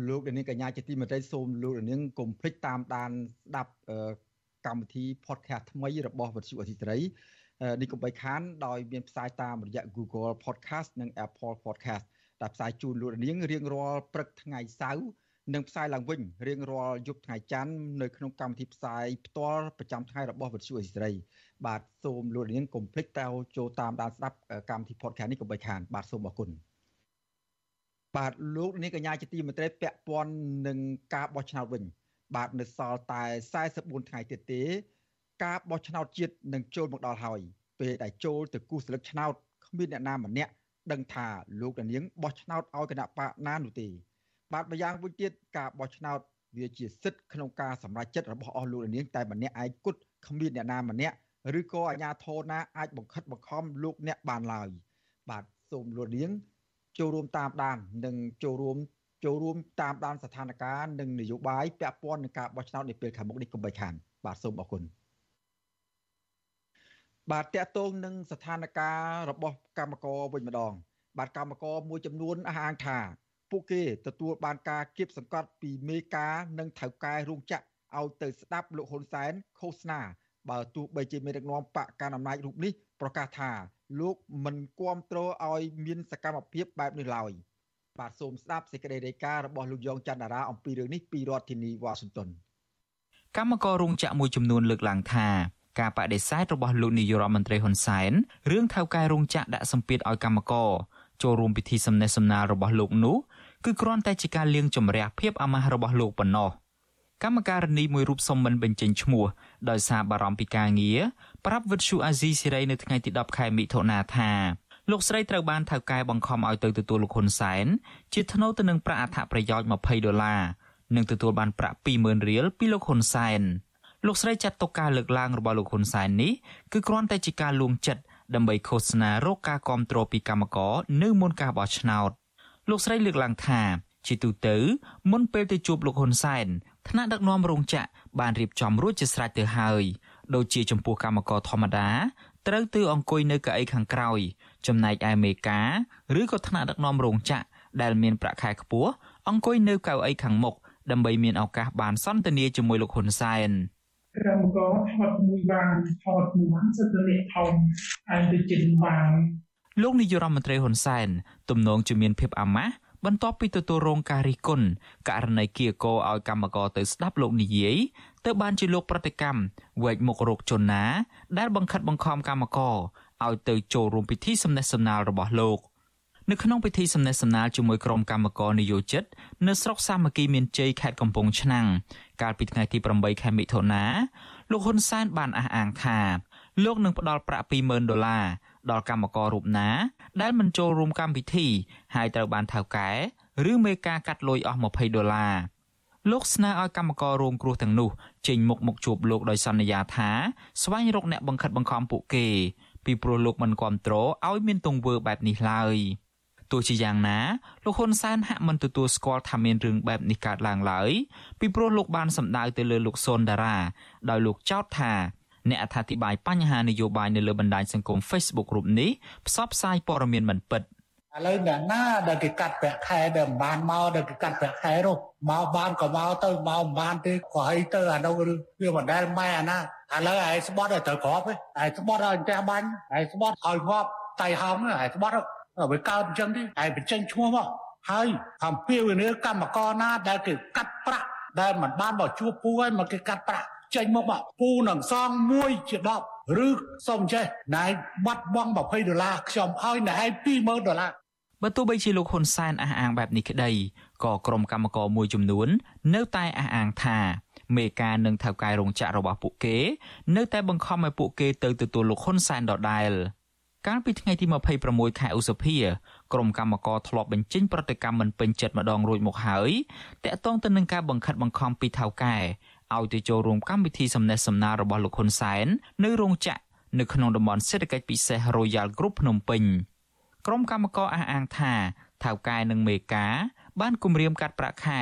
លោកនាងកញ្ញាជាទីមេត្រីសូមលោកនាងកុំភ្លេចតាមដានស្ដាប់កម្មវិធី podcast ថ្មីរបស់វិទ្យុអសីសេរីនេះកុំបីខានដោយមានផ្សាយតាមរយៈ Google Podcast និង Apple Podcast ដែលផ្សាយជូនលោកនាងរៀងរាល់ព្រឹកថ្ងៃសៅរ៍និងផ្សាយឡើងវិញរៀងរាល់យប់ថ្ងៃច័ន្ទនៅក្នុងកម្មវិធីផ្សាយផ្ទាល់ប្រចាំថ្ងៃរបស់វិទ្យុអេស៊ីរ៉ីបាទសូមលោកនាងកុំភ្លេចទៅចូលតាមដានស្ដាប់កម្មវិធី podcast នេះកុំបីខានបាទសូមអរគុណ បាទលោកនាងកញ្ញាជាទីមេត្រីពាក់ព័ន្ធនឹងការបោះឆ្នោតវិញ បាទនៅសល់តែ44ថ្ងៃទៀតទេ ការបោះឆ្នោតជាតិនឹងចូលមកដល់ហើយពេលដែលចូលទៅគូសស្លឹកឆ្នោតគ្មានអ្នកណាម្នាក់ដឹងថាលោកនាងបោះឆ្នោតឲ្យគណៈបកណានោះទេបាទម្យ៉ាងវិញទៀតការបោះឆ្នោតវាជាសិទ្ធិក្នុងការសម្រេចចិត្តរបស់អស់លោកនាងតែម្នាក់ឯងគត់គ្មានអ្នកណាម្នាក់ឬក៏អាជ្ញាធរណាអាចបង្ខិតបង្ខំលោកអ្នកបានឡើយបាទសូមលោកនាង ចូលរួមតាមដាន និងចូលរួមចូលរួមតាមដានស្ថានភាពនិងនយោបាយពាក់ព័ន្ធនឹងការបោះឆ្នោតនាពេលខាងមុខនេះកុំបីខានបាទសូមអរគុណបាទតកតងនឹងស្ថានភាពរបស់កម្មករវិញម្ដង បាទកម្មករមួយចំនួនអះអាងថា ពួកគេទទួលបានការគៀបសង្កត់ពីមេការនិងថៅកែរោងចក្រឲ្យទៅស្ដាប់លោកហ៊ុនសែនឃោសនា បើទោះបីជាមេដឹកនាំបកកណ្ដាលអំណាចរូបនេះប្រកាសថាលោកមិនគ្រប់គ្រងឲ្យមានសកម្មភាពបែបនេះឡើយបាទសូមស្ដាប់សេចក្តីរាយការណ៍របស់លោកយ៉ងច័ន្ទតារា អំពីរឿងនេះពីរដ្ឋធានីវ៉ាស៊ីនតោនកម្មកររោងចក្រមួយចំនួនលើកឡើងថាការបដិសេធរបស់លោកនាយករដ្ឋមន្ត្រីហ៊ុនសែនរឿងថៅកែរោងចក្រដាក់សម្ពាធឲ្យកម្មករចូលរួមពិធីសំណេះសំណាលរបស់លោកនោះគឺគ្រាន់តែជាការលាងជម្រះភាពអាម៉ាស់របស់លោកប៉ុណ្ណោះ កម្មការនីមួយរូបសុំមិនបញ្ចេញឈ្មោះដោយសារបារម្ភពីការងារប្រាប់វិទ្យុអាស៊ីសេរីនៅថ្ងៃទី10ខែមិថុនាថាលោកស្រីត្រូវបានថៅកែបង្ខំឲ្យទៅទទួលលោកហ៊ុនសែនជាថ្នូវទៅនឹងប្រាក់អត្ថប្រយោជន៍20ដុល្លារនិងទទួលបានប្រាក់20000រៀលពីលោកហ៊ុនសែនលោកស្រីចាត់ទុកការលើកឡើងរបស់លោកហ៊ុនសែននេះគឺគ្រាន់តែជាការលួងចិត្តដើម្បីឃោសនារកការគ្រប់គ្រងពីកម្មករនៅមុនការបោះឆ្នោតលោកស្រីលើកឡើងថាជាទូទៅមុនពេលទៅជួបលោកហ៊ុនសែន ថ្នាក់ដឹកនាំរោងចក្របានរៀបចំរួចជាស្រេចទៅហើយដូចជាចំពោះកម្មករធម្មតាត្រូវទៅអង្គុយនៅកៅអីខាងក្រោយ ចំណែកឯមេការ ឬក៏ថ្នាក់ដឹកនាំរោងចក្រដែលមានប្រាក់ខែខ្ពស់អង្គុយនៅកៅអីខាងមុខដើម្បីមានឱកាសបានសន្ទនាជាមួយលោកហ៊ុនសែនកម្មករថតមួយបានថតមួយបានសិទ្ធិអ្នកធំឯងទៅជិនបានលោកនាយរដ្ឋមន្ត្រីហ៊ុនសែនទំនងជាមានភាពអាម៉ាស់ បន្ទាប់ពីទទួលរងការរិះគន់ករណីគៀកោឲ្យកម្មករទៅស្ដាប់លោកនិយាយទៅបានជាលោកប្រតិកម្មវែកមុខរោគជនណា ដែលបង្ខិតបង្ខំកម្មករឲ្យទៅចូលរួមពិធីសំណេះសំណាលរបស់លោកនៅក្នុងពិធីសំណេះសំណាលជាមួយក្រុមកម្មករនយោជិត នៅស្រុកសាមគ្គីមានជ័យខេត្តកំពង់ឆ្នាំងកាលពីថ្ងៃទី8ខែមិថុនាលោកហ៊ុនសែនបានអះអាងថាលោកនឹងផ្ដល់ប្រាក់20,000ដុល្លារ ដល់កម្មកររូបណា ដែលមិនចូលរួមកម្មវិធី ហើយត្រូវបានថៅកែឬមេការកាត់លុយអស់20ដុល្លារលោកស្នើឲ្យកម្មកររងគ្រោះទាំងនោះចេញមុខមកជួបលោកដោយសន្យាថាស្វែងរកអ្នកបង្ខិតបង្ខំពួកគេពីព្រោះលោកមិនគ្រប់គ្រងឲ្យមានទង្វើបែបនេះឡើយទោះជាយ៉ាងណាលោកហ៊ុនសែនហាក់មិនទទួលស្គាល់ថាមានរឿងបែបនេះកើតឡើងឡើយពីព្រោះលោកបានសម្ដៅទៅលើលោកសុនដារាដោយលោកចោទថា អ្នកអត្ថាធិប្បាយបញ្ហានយោបាយនៅលើបណ្ដាញសង្គម Facebook រូបនេះផ្សព្វផ្សាយព័ត៌មានមិនពិតឥឡូវអ្នកណាដែលគេកាត់ប្រាក់ខែដែលមិនបានមកដែលគេកាត់ប្រាក់ខែនោះមកបានក៏មកទៅមកមិនបានទេក៏ឲ្យទៅអានោះវាមិនដែលម៉ែអាណាឥឡូវឯងស្បត់ឲ្យត្រូវក្របឯងស្បត់ឲ្យផ្ទះបាញ់ឯងស្បត់ឲ្យងាប់តៃហោងឯងស្បត់វាកើតអញ្ចឹងទេឯងបញ្ចេញឈ្មោះមកហើយអំពាវនាវកម្មករណាដែលគេកាត់ប្រាក់ដែលមិនបានមកជួបពូឲ្យមកគេកាត់ប្រាក់ ចេញមកមកពូនឹងសងមួយជា10ឬសុំចេះណែបាត់បង់20ដុល្លារខ្ញុំឲ្យណែ20000ដុល្លារបើទោះបីជាលោកហ៊ុនសែនអះអាងបែបនេះក្តីក៏ក្រុមកម្មករមួយចំនួន នៅតែអះអាងថាមេការនឹងថៅកែរោងចក្ររបស់ពួកគេ នៅតែបង្ខំឲ្យពួកគេទៅទទួលលោកហ៊ុនសែនដដែល កាលពីថ្ងៃទី26ខែឧសភាក្រុមកម្មករធ្លាប់បញ្ចេញប្រតិកម្មមិនពេញចិត្តម្ដងរួចមកហើយតាក់ទងទៅនឹងការបង្ខិតបង្ខំពីថៅកែ ឲ្យទៅចូលរួមកម្មវិធីសំណេះសំណាលរបស់លោកហ៊ុនសែននៅរោងចក្រនៅក្នុងតំបន់សេដ្ឋកិច្ចពិសេស Royal Group ភ្នំពេញក្រុមកម្មករអះអាងថាថៅកែនិងមេការបានគម្រាមកាត់ប្រាក់ខែ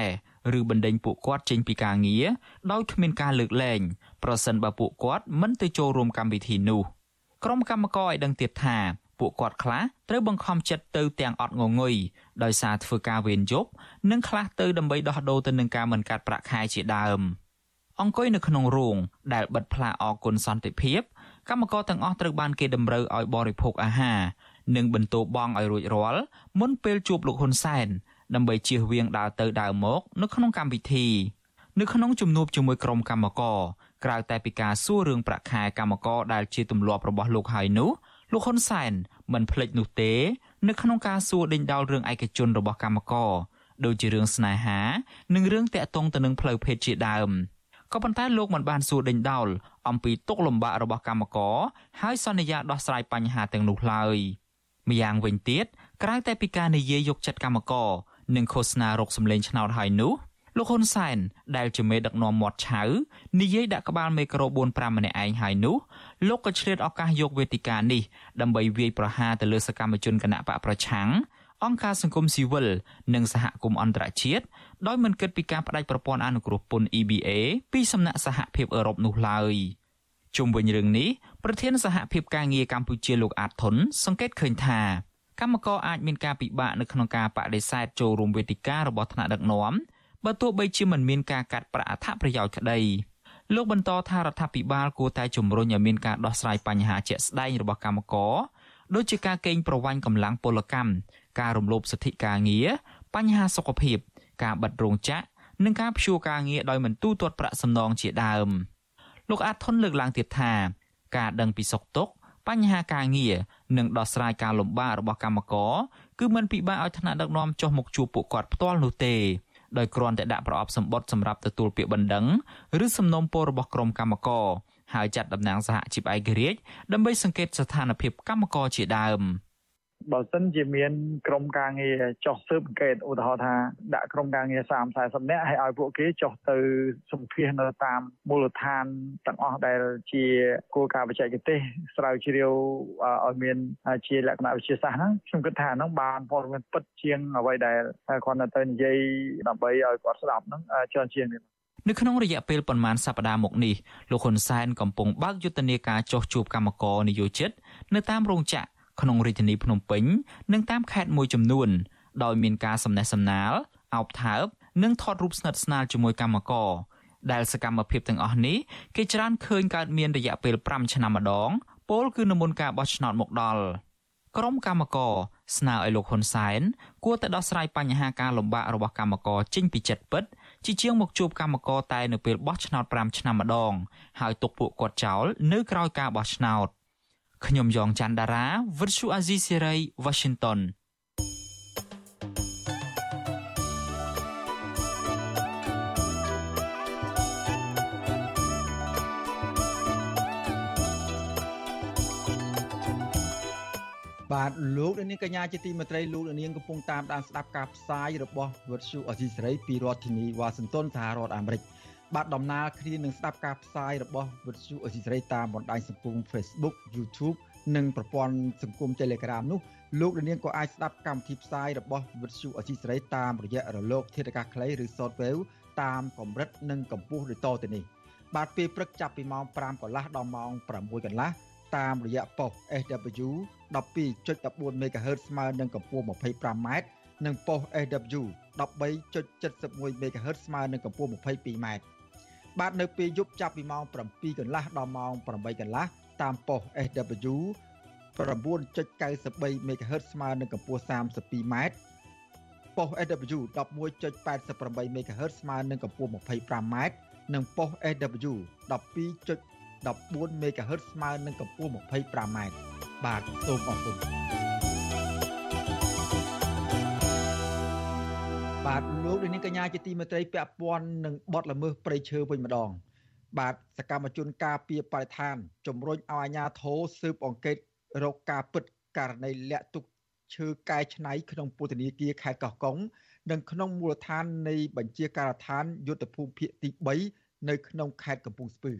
ឬបណ្ដេញពួកគាត់ចេញពីការងារដោយគ្មានការលើកលែងប្រសិនបើពួកគាត់មិនទៅចូលរួមកម្មវិធីនោះក្រុមកម្មករឲ្យដឹងទៀតថាពួកគាត់ខ្លះត្រូវបង្ខំចិត្តទៅទាំងអត់ងងុយដោយសារធ្វើការវេនយប់និងខ្លះទៅដើម្បីដោះដូរទៅនឹងការមិនកាត់ប្រាក់ខែជាដើម។ អង្គុយនៅក្នុងរោងដែលបិទផ្លាកអគុណសន្តិភាពកម្មករទាំងអស់ត្រូវបានគេតម្រូវឲ្យបរិភោគអាហារនិងបន្ទោបង់ឲ្យរួចរាល់មុនពេលជួបលោកហ៊ុនសែនដើម្បីជៀសវាងដើរទៅដើរមកនៅក្នុងកម្មវិធីនៅក្នុងជំនួបជាមួយក្រុមកម្មករក្រៅតែពីការសួររឿងប្រាក់ខែកម្មករដែលជាទម្លាប់របស់លោកហើយនោះលោកហ៊ុនសែនមិនភ្លេចនោះទេនៅក្នុងការសួរដេញដោលរឿងឯកជនរបស់កម្មករដូចជារឿងស្នេហា និងរឿងតាក់ទងទៅនឹងផ្លូវភេទជាដើម។ ក៏ប៉ុន្តែលោកមិនបានសួរដេញដោលអំពីទុកលំបាករបស់កម្មករហើយសន្យាដោះស្រាយបញ្ហាទាំងនោះឡើយម្យ៉ាងវិញទៀតក្រៅតែពីការនិយាយយកចិត្តកម្មករនិងឃោសនារកសម្លេងឆ្នោតហើយនោះលោកហ៊ុនសែនដែលជាមេដឹកនាំមាត់ឆៅនិយាយដាក់ក្បាលមេក្រូ4 5ម្នាក់ឯងហើយនោះលោកក៏ឆ្លៀតឱកាសយកវេទិកានេះដើម្បីវាយប្រហារទៅលើសកម្មជនគណៈបកប្រឆាំងអង្គការសង្គមស៊ីវិលនិងសហគមន៍អន្តរជាតិ ដោយមិនគិតពីការបដិប្រព័ន្ធអនុគ្រោះពន្ធ EBA ពីសំណាក់សហភាពអឺរ៉ុបនោះឡើយជុំវិញរឿងនេះប្រធានសហភាពការងារកម្ពុជាលោកអាតធុនសង្កេតឃើញថាកម្មករអាចមានការពិបាកនៅក្នុងការបដិសេធចូលរួមវេទិការបស់ថ្នាក់ដឹកនាំបើទោះបីជាមិនមានការកាត់ប្រាក់អត្ថប្រយោជន៍ក្តីលោកបន្តថារដ្ឋាភិបាលគួរតែជំរុញឲ្យមានការដោះស្រាយបញ្ហាជាក់ស្ដែងរបស់កម្មករដូចជាការកេងប្រវ័ញ្ចកម្លាំងពលកម្មការរំលោភសិទ្ធិការងារបញ្ហាសុខភាព ការបិទរោងចក្រនិងការព្យួរការងារដោយមិនទូទាត់ប្រាក់សំណងជាដើមលោកអាតធុនលើកឡើងទៀតថាការដឹងពីសុខទុក្ខបញ្ហាការងារនិងដោះស្រាយការលំបាករបស់កម្មករគឺមិនពិបាកឲ្យថ្នាក់ដឹកនាំចុះមកជួបពួកគាត់ផ្ទាល់នោះទេដោយគ្រាន់តែដាក់ប្រអប់សម្បត្តិសម្រាប់ទទួលពាក្យបណ្ដឹងឬសំណុំពររបស់ក្រុមកម្មការហើយចាត់តំណាងសហជីពឯករាជ្យដើម្បីសង្កេតស្ថានភាពកម្មករជាដើម។ បើសិនជាមានក្រុមការងារចុះស៊ើបអង្កេតឧទាហរណ៍ថាដាក់ក្រុមការងារ30 40នាក់ឲ្យឲ្យពួកគេចុះទៅសម្ភាសនៅតាមមូលដ្ឋានទាំងអស់ដែលជាគោលការណ៍បច្ចេកទេសស្រាវជ្រាវឲ្យមានជាលក្ខណៈវិទ្យាសាស្ត្រហ្នឹងខ្ញុំគិតថាហ្នឹងបានព័ត៌មានពិតជាងអ្វីដែលគាត់នៅទៅនិយាយដើម្បីឲ្យគាត់ស្ដាប់ហ្នឹងច្រើនជាងនេះនៅក្នុងរយៈពេលប្រមាណសប្តាហ៍មកនេះលោកហ៊ុនសែនកំពុងបើកយុទ្ធនាការចោះជួបកម្មករនិយោជិត នៅតាមរោងចក្រ ក្នុងរាជធានីភ្នំពេញ និងតាមខេត្តមួយចំនួន ដោយមានការសំណេះសំណាលអោបថើបនិងថតរូបស្និទ្ធស្នាលជាមួយកម្មករដែលសកម្មភាពទាំងអស់នេះគេច្រើនឃើញកើតមានរយៈពេល5ឆ្នាំម្ដងពលគឺនៅមុនការបោះឆ្នោតមកដល់ក្រុមកម្មករស្នើឲ្យលោកហ៊ុនសែនគួរតែដោះស្រាយបញ្ហាការលំបាករបស់កម្មករចេញពីចិត្តពិតជាជាងមកជួបកម្មករតែនៅពេលបោះឆ្នោត5ឆ្នាំម្ដង ហើយទុកពួកគាត់ចោលនៅក្រោយការបោះឆ្នោត ខ្ញុំយ៉ងច័ន្ទដារាវិទ្យុអាស៊ីសេរី Washington បាទលោកនាងកញ្ញាជាទីមេត្រីលោកនាងកំពុងតាមដានស្ដាប់ការផ្សាយរបស់វិទ្យុអស៊ីសេរីពីរដ្ឋធានីវ៉ាស៊ីនតោនសហរដ្ឋអាមេរិក បាទដំណើរគ្នានឹងស្ដាប់ការផ្សាយរបស់វិទ្យុអស៊ីសេរីតាមបណ្ដាញសង្គម Facebook YouTube និងប្រព័ន្ធសង្គម Telegram នោះលោកនាងក៏អាចស្ដាប់កម្មវិធីផ្សាយរបស់វិទ្យុអសីសេរីតាមរយៈរលក ធាតុអាកាសខ្លីឬ Shortwave តាមកម្រិតនិងកម្ពស់ដូចតទៅនេះបាទពេលព្រឹកចាប់ពីម៉ោង5កន្លះដល់ម៉ោង6កន្លះតាមរយៈប៉ុស SW 12.14 MHz ស្មើនឹងកម្ពស់ 25m និងប៉ុស SW 13.71 MHz ស្មើនឹងកម្ពស់ 22m បាទនៅពេលយប់ចាប់ពីម៉ោង7កន្លះដល់ម៉ោង8កន្លះតាមប៉ុស SW 9.93 MHz ស្មើនឹងកម្ពស់ 32m ប៉ុស SW 11.88 MHz ស្មើនឹងកម្ពស់ 25m និងប៉ុស SW 12.14 MHz ស្មើនឹងកម្ពស់ 25m បាទសូមអរគុណ បាទលោកនាងកញ្ញាជាទីមេត្រីពាក់ព័ន្ធនឹងបទល្មើសព្រៃឈើវិញម្ដង បាទសកម្មជនការពីបរិស្ថានជំរុញឲ្យអាជ្ញាធរស៊ើបអង្កេតរកការពិតករណីលាក់ទុកឈើកែច្នៃក្នុងពន្ធនាគារខេត្តកោះកុងនិងក្នុងមូលដ្ឋាននៃបញ្ជាការដ្ឋានយុទ្ធភូមិភាគទី3នៅក្នុងខេត្តកំពង់ស្ពឺ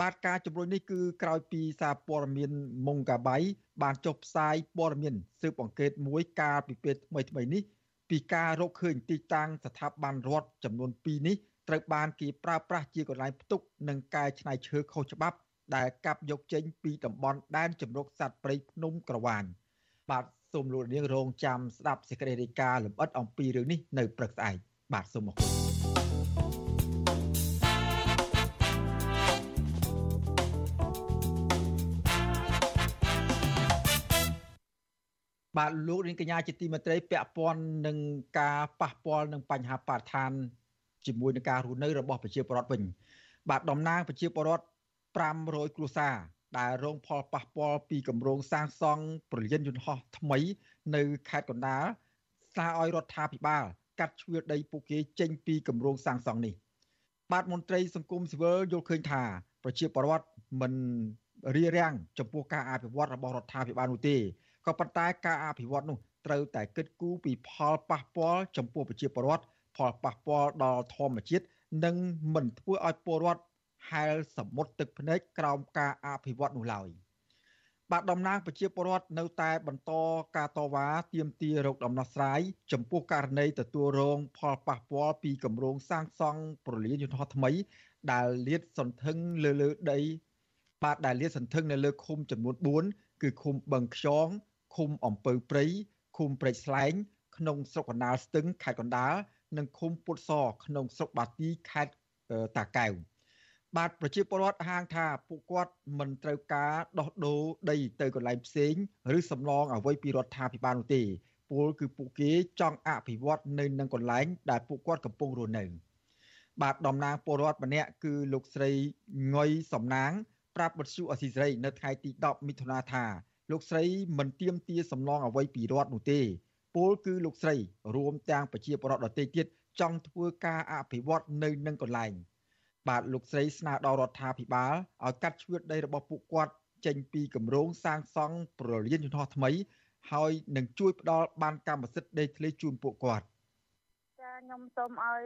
បាទការជំរុញនេះគឺក្រោយពីសារព័ត៌មានមុងកាបៃបានចុះផ្សាយព័ត៌មានស៊ើបអង្កេតមួយកាលពីពេលថ្មីៗនេះ ពីការរកឃើញទីតាំងស្ថាប័នរដ្ឋចំនួន2នេះត្រូវបានគេប្រើប្រាស់ជាកន្លែងផ្ទុកនិងកែច្នៃឈើខុសច្បាប់ ដែលកាប់យកចេញពីតំបន់ដែនជម្រកសត្វព្រៃភ្នំក្រវាញបាទសូមលោកនាងរងចាំស្ដាប់សេចក្តីរាយការណ៍លម្អិតអំពីរឿងនេះនៅព្រឹកស្អែកបាទសូមអរគុណ បាទលោកនាងកញ្ញាជាទីមេត្រីពាក់ព័ន្ធនឹងការប៉ះពាល់នឹងបញ្ហាបរិស្ថានជាមួយនឹងការរស់នៅរបស់ប្រជាពលរដ្ឋវិញបាទតំណាងប្រជាពលរដ្ឋ500គ្រួសារដែលរងផលប៉ះពាល់ពីគម្រោងសាងសង់ប្រលានយន្តហោះថ្មី នៅខេត្តកណ្ដាលស្នើឲ្យរដ្ឋាភិបាល កាត់ជ្រឿដីពួកគេចេញពីគម្រោងសាងសង់នេះ បាទមន្ត្រីសង្គមស៊ីវិលយល់ឃើញថា ប្រជាពលរដ្ឋមិនរារាំងចំពោះការអភិវឌ្ឍរបស់រដ្ឋាភិបាលនោះទេ ក៏ប៉ុន្តែការអភិវឌ្ឍនោះត្រូវតែគិតគូរពីផលប៉ះពាល់ចំពោះប្រជាពលរដ្ឋផលប៉ះពាល់ដល់ធម្មជាតិនិងមិនធ្វើឲ្យពលរដ្ឋហែលសមុទ្រទឹកភ្នែកក្រោមការអភិវឌ្ឍនោះឡើយបាទតំណាងប្រជាពលរដ្ឋនៅតែបន្តការតវ៉ាទាមទាររោគដំណោះស្រាយចំពោះករណីទទួលរង ផលប៉ះពាល់ពីគម្រោងសាងសង់ប្រលានយន្តហោះថ្មី ដែលលាតសន្ធឹងលើលើដីបាទដែលលាតសន្ធឹងនៅលើឃុំចំនួន4គឺឃុំបឹងខ្យង ឃុំអំពៅព្រៃឃុំព្រែកស្លែង ក្នុងស្រុកកណ្ដាលស្ទឹងខេត្តកណ្ដាលនិងឃុំពុតសក្នុងស្រុកបាទីខេត្តតាកែវបាទប្រជាពលរដ្ឋហាងថាពួកគាត់មិនត្រូវការដោះដូរដីទៅកន្លែងផ្សេងឬសំឡងអ្វីពីរដ្ឋាភិបាលនោះទេពលគឺពួកគេចង់អភិវឌ្ឍនៅនឹងកន្លែងដែលពួកគាត់កំពុងរស់នៅបាទតំណាងពលរដ្ឋម្នាក់គឺលោកស្រីងុយសំណាង ប្រាប់បទសុអសីស្រី នៅថ្ងៃទី10មិថុនាថា លោកស្រីមិនទៀមទាសំឡងអ្វីពីរដ្ឋនោះទេពលគឺលោកស្រី រួមទាំងប្រជាពលរដ្ឋដទៃទៀតចង់ធ្វើការអភិវឌ្ឍនៅនឹងកន្លែង បាទលោកស្រីស្នើដល់រដ្ឋាភិបាលឲ្យកាត់ជ្រឿតដីរបស់ពួកគាត់ចេញពីគម្រោងសាងសង់ប្រលានយន្តហោះថ្មី ហើយនឹងជួយផ្ដល់បានកម្មសិទ្ធិដីធ្លីជូនពួកគាត់ ខ្ញុំសូមឲ្យ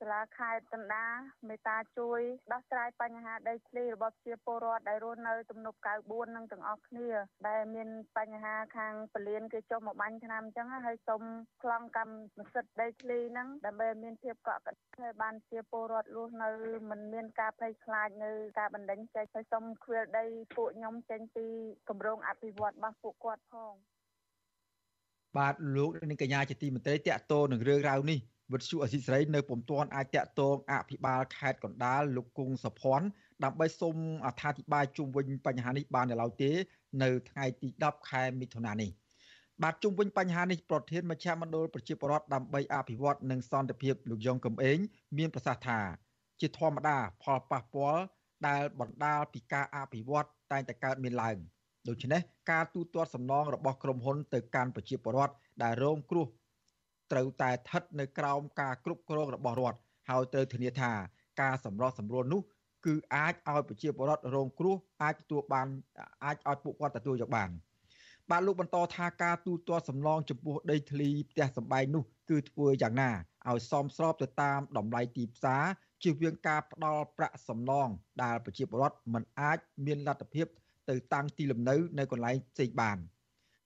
សាលាខេត្តកណ្ដាលមេត្តាជួយដោះស្រាយបញ្ហាដីធ្លីរបស់ប្រជាពលរដ្ឋដែលរស់នៅទំនប់94នឹងទាំងអស់គ្នាដែលមានបញ្ហាខាងពលានគេចុះមកបាញ់ឆ្នាំអញ្ចឹងហើយសូមខ្លងកម្មសិទ្ធិដីធ្លីហ្នឹងដើម្បីមានភាពកក់ក្ដៅហើយបានជាពលរដ្ឋរស់នៅមិនមានការភ័យខ្លាចនៅការបណ្ដឹងចេញហើយសូមខ្វៀលដីពួកខ្ញុំចេញពីគម្រោងអភិវឌ្ឍរបស់ពួកគាត់ផងបាទលោកនាងកញ្ញាជាទីមេត្រីតកតោនឹងរឿងរ៉ាវនេះ វិទ្យុអសីស្រីនៅពុំទាន់អាចតាក់ទងអភិបាលខេត្តកណ្ដាលលោកគង់សុភ័ណ្ឌដើម្បីសូមអត្ថាធិប្បាយជុំវិញបញ្ហានេះបាននៅឡើយទេ នៅថ្ងៃទី10ខែមិថុនានេះបាទជុំវិញបញ្ហានេះប្រធានមជ្ឈមណ្ឌលប្រជាពលរដ្ឋដើម្បីអភិវឌ្ឍនិងសន្តិភាពលោកយ៉ងកំឯងមានប្រសាសន៍ថាជាធម្មតាផលប៉ះពាល់ដែលបណ្ដាលពីការអភិវឌ្ឍតែងតែកើតមានឡើងដូច្នេះការទូទាត់សំណងរបស់ក្រុមហ៊ុនទៅកាន់ប្រជាពលរដ្ឋដែលរងគ្រោះ ត្រូវតែស្ថិតនៅក្រោមការគ្រប់គ្រងរបស់រដ្ឋហើយត្រូវធានាថាការសម្រោះសម្រួលនោះគឺអាចឲ្យប្រជាពលរដ្ឋរងគ្រោះអាចទទួលបានអាចឲ្យពួកគាត់ទទួលយកបានបាទលោកបន្តថាការទូទាត់សំឡងចំពោះដីធ្លីផ្ទះសម្បែងនោះគឺធ្វើយ៉ាងណាឲ្យសមស្របទៅតាមតម្លៃទីផ្សារជៀសវាងការផ្ដល់ប្រាក់សំណងដែលប្រជាពលរដ្ឋមិនអាចមានលទ្ធភាពទៅតាំងទីលំនៅនៅកន្លែងផ្សេងបាន។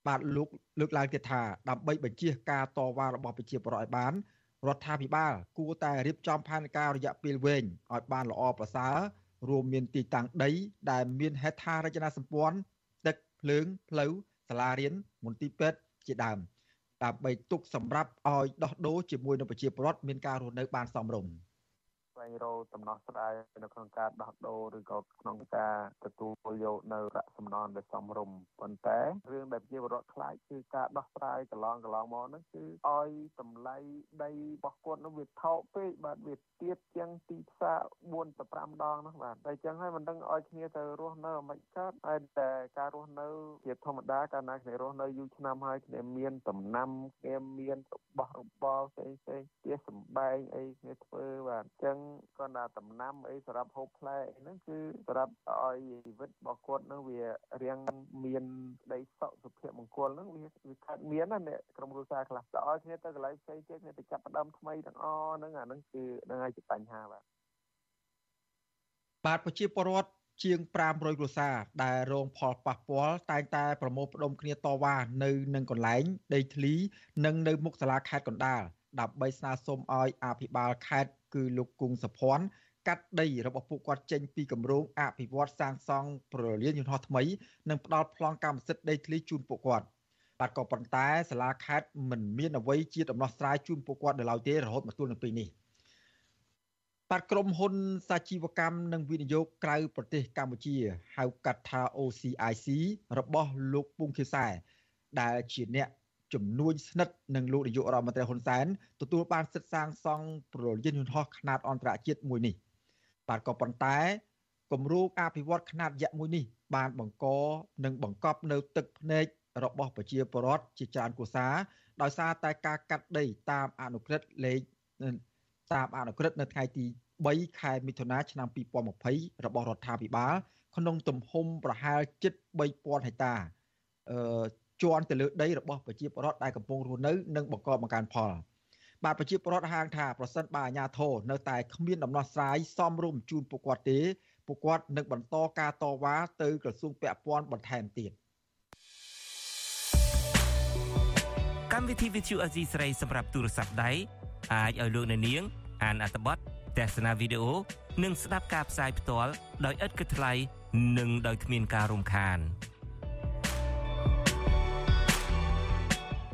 បាទលោកលើកឡើងទៀតថាដើម្បីបញ្ជាការតវ៉ារបស់ប្រជាពលរដ្ឋឲ្យបានរដ្ឋាភិបាលគួរតែរៀបចំផែនការរយៈពេលវែងឲ្យបានល្អប្រសើររួមមានទីតាំងដី ដែលមានហេដ្ឋារចនាសម្ព័ន្ធទឹកភ្លើងផ្លូវសាលារៀនមន្ទីរពេទ្យជាដើមដើម្បីទុកសម្រាប់ឲ្យដោះដូរជាមួយនឹងប្រជាពលរដ្ឋមានការរស់នៅបានសមរម្យ។ ស្វែងរកដំណោះស្រាយនៅក្នុងការដោះដូរឬក៏ក្នុងការទទួលយកនៅប្រាក់សំណងដែលសមរម្យប៉ុន្តែរឿងដែលជាវរដ្ឋខ្លាចគឺការដោះស្រាយកន្លងកន្លងមកហ្នឹងគឺឲ្យតម្លៃដីរបស់គាត់នោះវាថោកពេកបាទវាទៀតជាងទីផ្សារ4ទៅ5ដងហ្នឹងបាទតែអញ្ចឹងហើយមិនដឹងឲ្យគ្នាទៅរស់នៅមិនកើតហើយតែការរស់នៅជាធម្មតាកាលណាគ្នារស់នៅយូរឆ្នាំហើយគ្នាមានដំណាំគ្នាមានរបស់របរផ្សេងផ្សេងជាសំបែងអីគ្នាធ្វើបាទអញ្ចឹងគាត់ថាដំណាំអីសម្រាប់ហូបផ្លែអីហ្នឹងគឺសម្រាប់ឲ្យជីវិតរបស់គាត់ហ្នឹងវារៀងមានក្តីសុខសុភមង្គលហ្នឹងវាវាកើតមានណាអ្នកក្រុមគ្រួសារខ្លះទៅឲ្យគ្នាទៅកន្លែងផ្សេងទៀតគ្នាទៅចាប់ផ្ដើមថ្មីទាំងអស់ហ្នឹងអាហ្នឹងគឺហ្នឹងហើយជាបញ្ហាបាទបាទប្រជាពលរដ្ឋជាង500គ្រួសារដែលរងផលប៉ះពាល់តែងតែប្រមូលផ្ដុំគ្នាតវ៉ានៅនឹងកន្លែងដីធ្លី និងនៅមុខសាលាខេត្តកណ្ដាលដើម្បីស្នើសុំឲ្យអភិបាលខេត្ត គឺលោកគង់សុភ័ណ្ឌកាត់ដីរបស់ពួកគាត់ចេញពីគម្រោងអភិវឌ្ឍសាងសង់ប្រលានយន្តហោះថ្មីនិងផ្ដល់ប្លង់កម្មសិទ្ធិដីធ្លីជូនពួកគាត់បាទក៏ប៉ុន្តែសាលាខេត្តមិនមានអ្វីជាដំណោះស្រាយជូនពួកគាត់នៅឡើយទេរហូតមកទល់នឹងពេលនេះបាទក្រុមហ៊ុនសាជីវកម្មនិងវិនិយោគក្រៅប្រទេសកម្ពុជាហៅកាត់ថា OCIC របស់លោកពុងខៀវសែដែលជាអ្នក ជំនួយស្និទ្ធនឹងលោកនាយករដ្ឋមន្ត្រីហ៊ុនសែនទទួលបានសិទ្ធិសាងសង់ប្រលានយន្តហោះខ្នាតអន្តរជាតិមួយនេះបាទក៏ប៉ុន្តែគម្រោងអភិវឌ្ឍខ្នាតយក្សមួយនេះ បានបង្កនិងបង្កប់នៅទឹកភ្នែករបស់ប្រជាពលរដ្ឋជាច្រើនគូសាដោយសារតែការកាត់ដីតាមអនុក្រឹត្យលេខតាមអនុក្រឹត្យនៅថ្ងៃទី3ខែមិថុនាឆ្នាំ2020របស់រដ្ឋាភិបាល ក្នុងទំហំប្រហែលជិត3000ហិកតាអឺ ជន់ទៅលើដីរបស់ប្រជាពលរដ្ឋដែលកំពុងរស់នៅនិងបង្កបង្កើនផលបាទប្រជាពលរដ្ឋហាងថាប្រសិនបើអាជ្ញាធរនៅតែគ្មានដំណោះស្រាយសមរម្យជូនពួកគាត់ទេពួកគាត់នឹងបន្តការតវ៉ាទៅក្រសួងពាក់ព័ន្ធបន្ថែមទៀតកម្មវិធី VTV អេស៊ីស្រីសម្រាប់ទូរស័ព្ទដៃអាចឲ្យលោកអ្នកនាង អានអត្ថបទទស្សនាវីដេអូនិងស្ដាប់ការផ្សាយផ្ទាល់ដោយឥតគិតថ្លៃនិងដោយគ្មានការរំខាន។